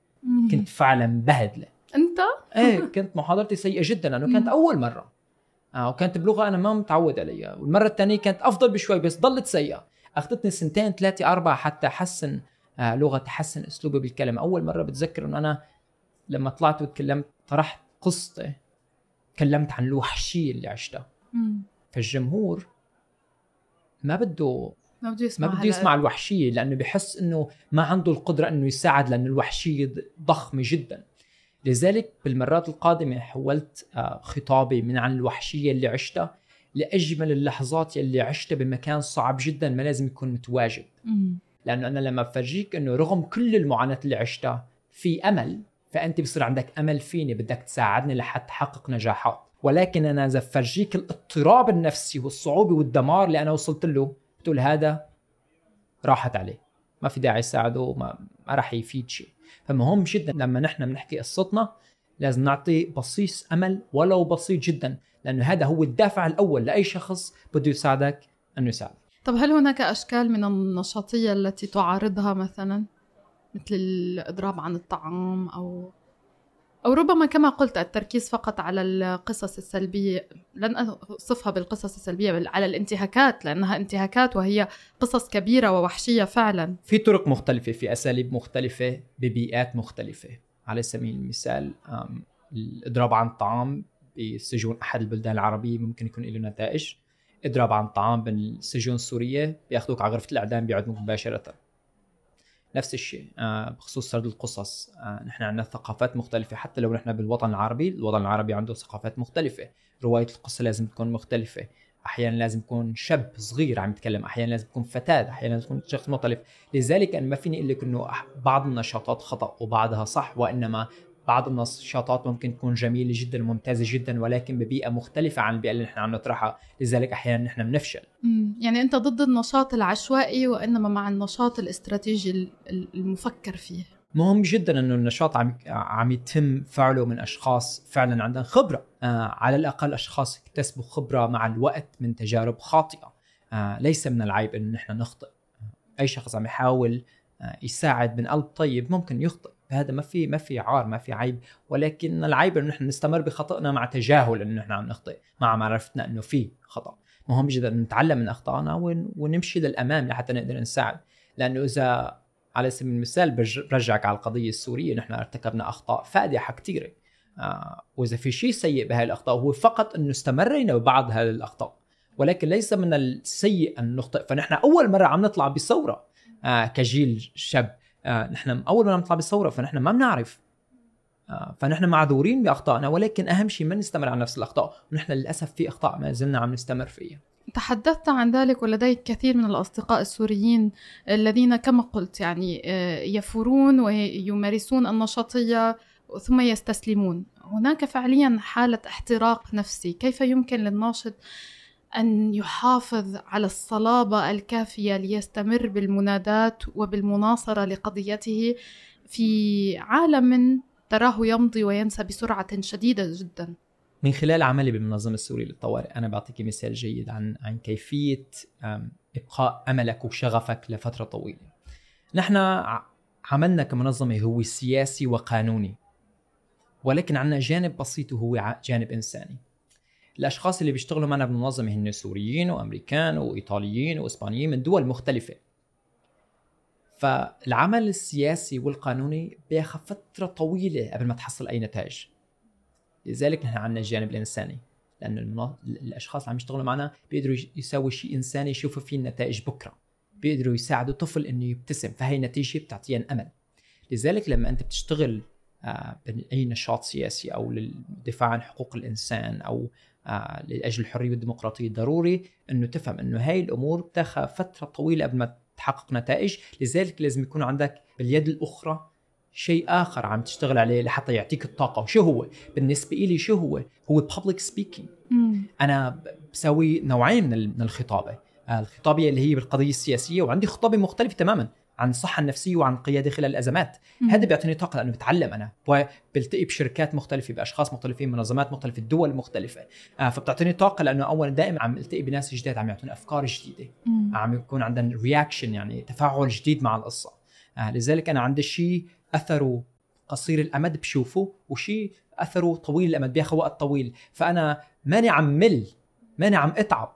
Speaker 1: كنت فعلا بهدلة.
Speaker 3: أنت؟
Speaker 1: إيه كنت محاضرتي سيئة جدا لأنه كانت. أول مرة آه وكانت بلغة أنا ما متعود عليها والمرة الثانية كانت أفضل بشوي بس ضلت سيئة أخذتني سنتين ثلاثة أربعة حتى أحسن آه لغة تحسن أسلوبي بالكلام أول مرة بتذكر إنه أنا لما طلعت وتكلمت طرحت قصتي تكلمت عن الوحشيه اللي عشتها. فالجمهور ما بده
Speaker 3: ما بده يسمع
Speaker 1: ما بده. يسمع الوحشيه لأنه بحس إنه ما عنده القدرة إنه يساعد لأنه الوحشيه ضخمه جدا لذلك بالمرات القادمة حولت آه، خطابي من عن الوحشية اللي عشتها لأجمل اللحظات يلي عشتها بمكان صعب جدا ما لازم يكون متواجد. لأنه أنا لما بفرجيك أنه رغم كل المعاناة اللي عشتها في أمل فأنت بصير عندك أمل فيني بدك تساعدني لحتى تحقق نجاحات. ولكن أنا إذا بفرجيك الاضطراب النفسي والصعوبة والدمار اللي أنا وصلت له بتقول هذا راحت عليه. ما في داعي يساعده ما, ما راح يفيد شيء. فمهم جدا لما نحن بنحكي قصتنا لازم نعطي بصيص أمل ولو بسيط جدا لأنه هذا هو الدافع الأول لأي شخص بده يساعدك إنه يساعدك.
Speaker 3: طب هل هناك أشكال من النشاطية التي تعارضها مثلا؟ مثل الإضراب عن الطعام أو أو ربما كما قلت التركيز فقط على القصص السلبية لن أصفها بالقصص السلبية بل على الانتهاكات لأنها انتهاكات وهي قصص كبيرة ووحشية فعلا.
Speaker 1: في طرق مختلفة في أساليب مختلفة ببيئات مختلفة. على سبيل المثال الإضراب عن الطعام بسجون أحد البلدان العربية ممكن يكون له نتائج. إضراب عن الطعام بالسجون السورية بياخذوك على غرفة الإعدام بيعدموك مباشرة. نفس الشيء آه، بخصوص سرد القصص. آه، نحن عندنا ثقافات مختلفة حتى لو نحن بالوطن العربي الوطن العربي عنده ثقافات مختلفة. رواية القصة لازم تكون مختلفة. أحيانا لازم يكون شاب صغير عم يتكلم أحيانا لازم يكون فتاة أحيانا لازم يكون شخص مختلف. لذلك أنا ما فيني أقول لك إنه بعض النشاطات خطأ وبعضها صح وإنما بعض النشاطات ممكن تكون جميلة جدا وممتازة جدا ولكن ببيئة مختلفة عن البيئة اللي نحن عم نطرحها. لذلك أحيانا نحن بنفشل.
Speaker 3: يعني أنت ضد النشاط العشوائي وإنما مع النشاط الاستراتيجي ال- ال- المفكر فيه.
Speaker 1: مهم جدا إنه النشاط عم عم يتم فعله من أشخاص فعلا عندهم خبرة. آه على الأقل أشخاص اكتسبوا خبرة مع الوقت من تجارب خاطئة. آه ليس من العيب إنه نحن نخطئ. أي شخص عم يحاول آه يساعد من قلب طيب ممكن يخطئ. هذا ما في ما في عار ما في عيب. ولكن العيب إنه نحن نستمر بخطئنا مع تجاهل إنه نحن عم نخطئ مع معرفتنا إنه في خطأ. مهم جدا نتعلم من أخطائنا ون- ونمشي للأمام لحتى نقدر نساعد. لأنه إذا على سبيل المثال برج- برجعك على القضية السورية نحن ارتكبنا أخطاء فادحة كثيره آه وإذا في شيء سيء بهاي الأخطاء هو فقط إنه استمرينا ببعض هذه الأخطاء. ولكن ليس من السيء أن نخطئ. فنحن أول مرة عم نطلع بثورة آه كجيل شاب. آه نحن أول عم نطلع بثوره فنحن ما بنعرف. آه فنحن معذورين بأخطائنا ولكن أهم شيء ما نستمر على نفس الأخطاء. ونحن للأسف في أخطاء ما زلنا عم نستمر فيها.
Speaker 3: تحدثت عن ذلك ولديك كثير من الأصدقاء السوريين الذين كما قلت يعني آه، يفورون ويمارسون النشاطية ثم يستسلمون. هناك فعليا حالة احتراق نفسي كيف يمكن للناشط أن يحافظ على الصلابة الكافية ليستمر بالمناداة وبالمناصرة لقضيته في عالم تراه يمضي وينسى بسرعة شديدة جدا
Speaker 1: من خلال عملي بالمنظمة السورية للطوارئ أنا بعطيك مثال جيد عن عن كيفية إبقاء أملك وشغفك لفترة طويلة. نحن عملنا كمنظمة هو سياسي وقانوني ولكن عندنا جانب بسيط وهو جانب إنساني. الأشخاص اللي بيشتغلوا معنا بالمنظمة هن سوريين وأمريكان وإيطاليين وإسبانيين من دول مختلفة. فالعمل السياسي والقانوني بياخذ فترة طويلة قبل ما تحصل أي نتائج. لذلك نحن عندنا الجانب الإنساني لأنه المنا... الأشخاص اللي عم يشتغلوا معنا بيقدروا يساوي شيء إنساني يشوفوا فيه النتائج بكرة بيقدروا يساعدوا طفل إنه يبتسم فهي نتيجة بتعطيهم امل لذلك لما أنت بتشتغل آه، بأي نشاط سياسي أو للدفاع عن حقوق الإنسان أو آه، لأجل الحرية والديمقراطية ضروري إنه تفهم إنه هاي الأمور بتاخذ فترة طويلة قبل ما تحقق نتائج. لذلك لازم يكون عندك باليد الأخرى شيء آخر عم تشتغل عليه لحتى يعطيك الطاقة. وشو هو؟ بالنسبة لي شو هو؟ هو public speaking. أنا بسوي نوعين من الخطابة. آه، الخطابة اللي هي بالقضية السياسية وعندي خطابة مختلفة تماما. عن الصحه النفسيه وعن القياده خلال الأزمات. هذا بيعطيني طاقة لأنه بتعلم أنا. وبلتقي بشركات مختلفة بأشخاص مختلفين منظمات مختلفة دول مختلفة. آه، فبتعطيني طاقة لأنه اولا دائما عم ألتقي بناس جداد عم يعطوني أفكار جديدة. عم يكون عندنا رياكشن يعني تفاعل جديد مع القصة. آه لذلك أنا عندي شيء أثره قصير الأمد بشوفه وشيء أثره طويل الأمد بياخذ وقت طويل. فأنا ماني عم مل ماني عم أتعب.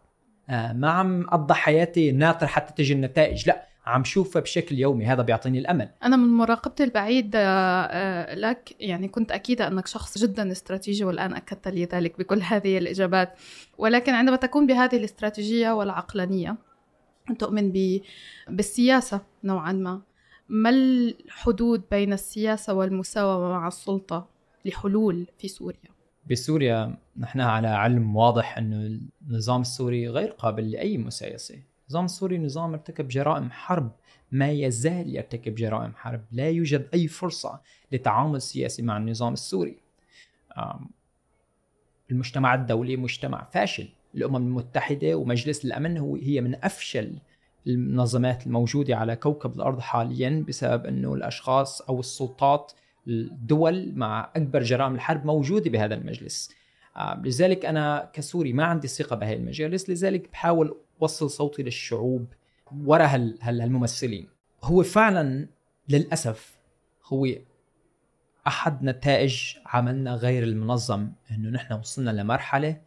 Speaker 1: آه ما عم أقضي حياتي ناطر حتى تجي النتائج. لا عم شوفها بشكل يومي هذا بيعطيني الأمل.
Speaker 3: أنا من مراقبتي البعيدة آه، لك يعني كنت أكيدة أنك شخص جدا استراتيجي والآن أكدت لي ذلك بكل هذه الإجابات. ولكن عندما تكون بهذه الاستراتيجية والعقلانية تؤمن ب- بالسياسة نوعا ما. ما الحدود بين السياسة والمساومة مع السلطة لحلول في سوريا؟
Speaker 1: بسوريا نحن على علم واضح انه النظام السوري غير قابل لأي مسايسة. النظام السوري نظام ارتكب جرائم حرب. ما يزال يرتكب جرائم حرب. لا يوجد أي فرصة لتعامل سياسي مع النظام السوري. المجتمع الدولي مجتمع فاشل. الأمم المتحدة ومجلس الأمن هو هي من أفشل المنظمات الموجودة على كوكب الأرض حاليا بسبب إنه الأشخاص أو السلطات الدول مع أكبر جرائم الحرب موجودة بهذا المجلس. لذلك أنا كسوري ما عندي ثقة بهي المجالس لذلك بحاول اوصل صوتي للشعوب وراء هالممثلين. هو فعلا للأسف هو أحد نتائج عملنا غير المنظم إنه نحن وصلنا لمرحلة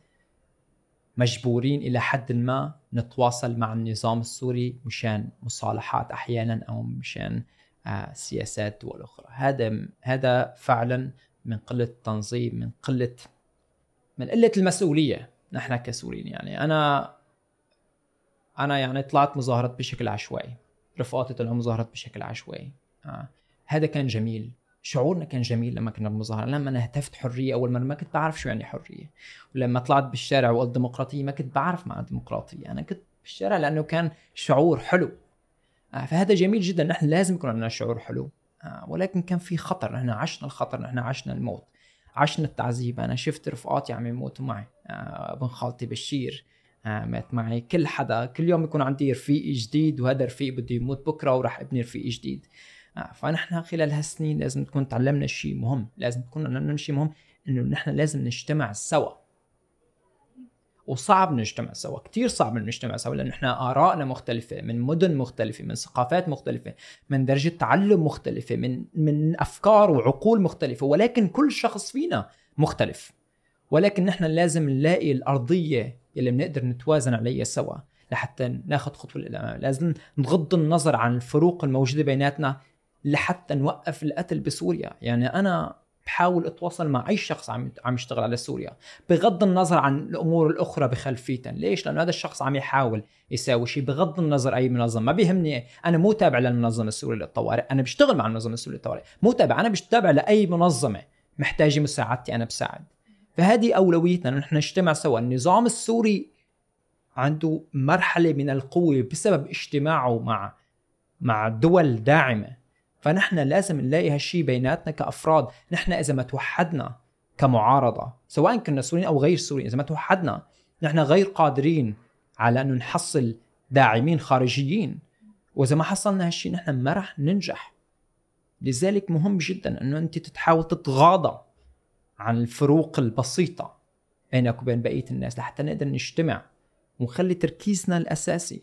Speaker 1: مجبورين إلى حد ما نتواصل مع النظام السوري مشان مصالحات أحيانا أو مشان آه سياسات دول أخرى هذا هذا فعلا من قلة تنظيم من قلة من قلة المسؤولية نحن كسوريين. يعني أنا أنا يعني طلعت مظاهرات بشكل عشوائي. رفقاتي طلعوا مظاهرات بشكل عشوائي. آه. هذا كان جميل. شعورنا كان جميل لما كنا بمظاهرة. لما أنا هتفت حرية أول مرة ما كنت بعرف شو يعني حرية. ولما طلعت بالشارع وقلت ديمقراطية ما كنت بعرف معنى ديمقراطية. أنا كنت بالشارع لأنه كان شعور حلو. آه. فهذا جميل جدا. نحن لازم يكون عندنا شعور حلو. آه. ولكن كان في خطر. نحن عشنا الخطر. نحن عشنا الموت. عشنا التعذيب. أنا شفت رفقاتي عم يموتوا معي. آه. ابن خالتي بشير. مات معي. كل حدا كل يوم يكون عندي رفيق جديد وهذا الرفيق بده يموت بكرة وراح ابني رفيق جديد. آه فنحن خلال هالسنين لازم تكون تعلمنا شيء مهم. لازم تكون تعلمنا شيء مهم إنه نحن لازم نجتمع سوا. وصعب نجتمع سوا كتير صعب نجتمع سوا لأنه إحنا آرائنا مختلفة من مدن مختلفة من ثقافات مختلفة من درجة تعلم مختلفة من من أفكار وعقول مختلفة ولكن كل شخص فينا مختلف. ولكن نحن لازم نلاقي الأرضية اللي بنقدر نتوازن عليها سوا لحتى ناخذ خطوة للأمام لازم نغض النظر عن الفروق الموجودة بيناتنا لحتى نوقف القتل بسوريا. يعني أنا بحاول أتواصل مع أي شخص عم عم يشتغل على سوريا. بغض النظر عن الأمور الأخرى بخلفيتها ليش؟ لأنه هذا الشخص عم يحاول يساوي شيء. بغض النظر أي منظمة. ما بيهمني. أنا مو تابع للمنظمة السورية للطوارئ. أنا بشتغل مع المنظمة السورية للطوارئ. مو تابع. أنا بتابع لأي منظمة محتاجة مساعدتي. أنا بساعد. فهذه أولويتنا نحن نجتمع سوا. النظام السوري عنده مرحلة من القوة بسبب اجتماعه مع مع دول داعمة. فنحن لازم نلاقي هالشيء بيناتنا كأفراد. نحن إذا ما توحدنا كمعارضة سواء كنا سوريين أو غير سوريين إذا ما توحدنا نحن غير قادرين على انه نحصل داعمين خارجيين. وإذا ما حصلنا هالشيء نحن ما رح ننجح. لذلك مهم جدا انه أنت تتحاول تتغاضى عن الفروق البسيطة بينك وبين بقية الناس لحتى نقدر نجتمع ونخلي تركيزنا الأساسي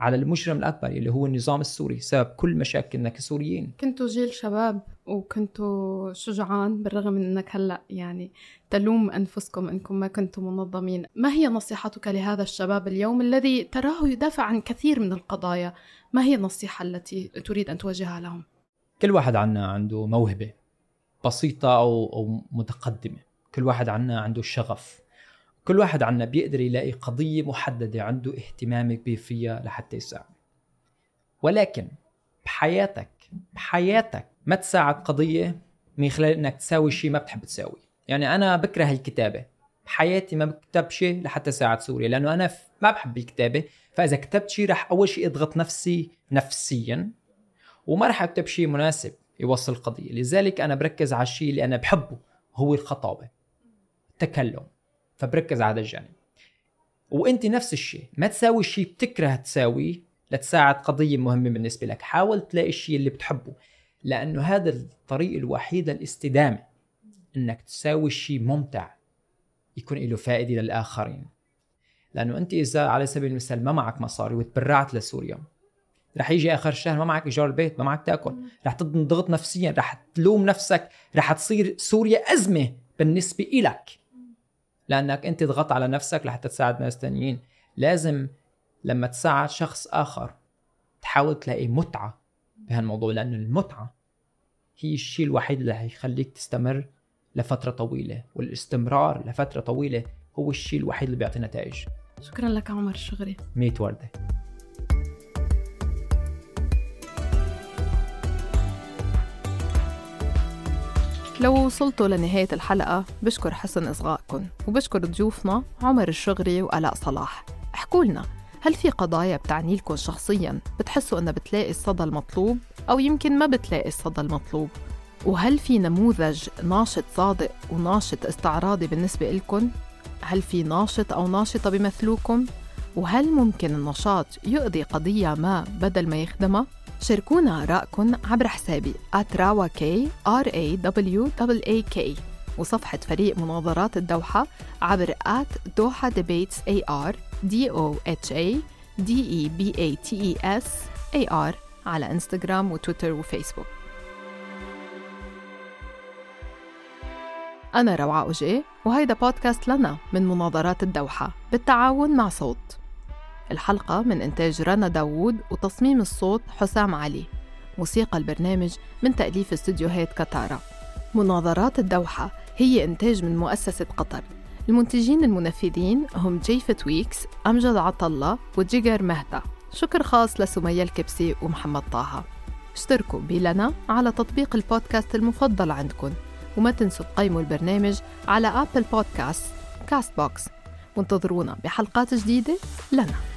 Speaker 1: على المجرم الأكبر اللي هو النظام السوري سبب كل مشاكلنا كسوريين.
Speaker 3: كنتوا جيل شباب وكنتوا شجعان بالرغم من أنك هلأ يعني تلوم أنفسكم أنكم ما كنتم منظمين. ما هي نصيحتك لهذا الشباب اليوم الذي تراه يدافع عن كثير من القضايا؟ ما هي النصيحة التي تريد أن توجهها لهم؟
Speaker 1: كل واحد عنا عنده موهبة. بسيطة أو, أو متقدمة. كل واحد عنا عنده شغف. كل واحد عنا بيقدر يلاقي قضية محددة عنده اهتمام كبير فيها لحتى يساعد. ولكن بحياتك بحياتك ما تساعد قضية من خلال إنك تساوي شيء ما بتحب تساوي. يعني أنا بكره الكتابة. بحياتي ما بكتب شيء لحتى ساعد سوريا لأنه أنا ما بحب الكتابة. فإذا كتبت شيء رح أول شيء أضغط نفسي نفسيا وما رح أكتب شيء مناسب. يوصل القضية. لذلك أنا بركز على الشيء اللي أنا بحبه هو الخطابة التكلم. فبركز على هذا الجانب. وأنت نفس الشيء ما تساوي الشيء بتكره تساويه لتساعد قضية مهمة بالنسبة لك. حاول تلاقي الشيء اللي بتحبه لأنه هذا الطريق الوحيد للاستدامة إنك تساوي شيء ممتع يكون له فائدة للآخرين. لأنه أنت إذا على سبيل المثال ما معك مصاري وتبرعت لسوريا رح يجي آخر الشهر ما معك إيجار البيت ما معك تأكل. رح تنضغط نفسيا رح تلوم نفسك رح تصير سوريا أزمة بالنسبة إلك. لأنك أنت ضغطت على نفسك لحتى تساعد ناس تانيين. لازم لما تساعد شخص آخر تحاول تلاقي متعة بهالموضوع لأن المتعة هي الشيء الوحيد اللي هيخليك تستمر لفترة طويلة والاستمرار لفترة طويلة هو الشيء الوحيد اللي بيعطي نتائج.
Speaker 3: شكرا لك عمر الشغري.
Speaker 1: ميت وردة.
Speaker 3: لو وصلتوا لنهاية الحلقة بشكر حسن إصغائكم وبشكر ضيوفنا عمر الشغري وآلاء صلاح احكوا لنا هل في قضايا بتعني لكم شخصيا بتحسوا انها بتلاقي الصدى المطلوب أو يمكن ما بتلاقي الصدى المطلوب وهل في نموذج ناشط صادق وناشط استعراضي بالنسبة لكم؟ هل في ناشط أو ناشطة بيمثلوكم؟ وهل ممكن النشاط يقضي قضية ما بدل ما يخدمها؟ شاركونا آرائكم عبر حسابي @rawak r a وصفحة فريق مناظرات الدوحة عبر Doha Debates AR D O H A D E B A T E S A R على انستغرام وتويتر وفيسبوك. أنا روعة أوجي وهيدا بودكاست لنا من مناظرات الدوحة بالتعاون مع صوت. الحلقة من إنتاج رنا داوود وتصميم الصوت حسام علي. موسيقى البرنامج من تأليف استديوهات كتارا مناظرات الدوحة هي إنتاج من مؤسسة قطر. المنتجين المنفذين هم Japhet Weeks أمجد عطالله و Jigar Mehta شكر خاص لسمية الكبسي ومحمد طه. اشتركوا بلنا على تطبيق البودكاست المفضل عندكم. وما تنسوا تقيموا البرنامج على Apple Podcast Castbox وانتظرونا بحلقات جديدة لنا.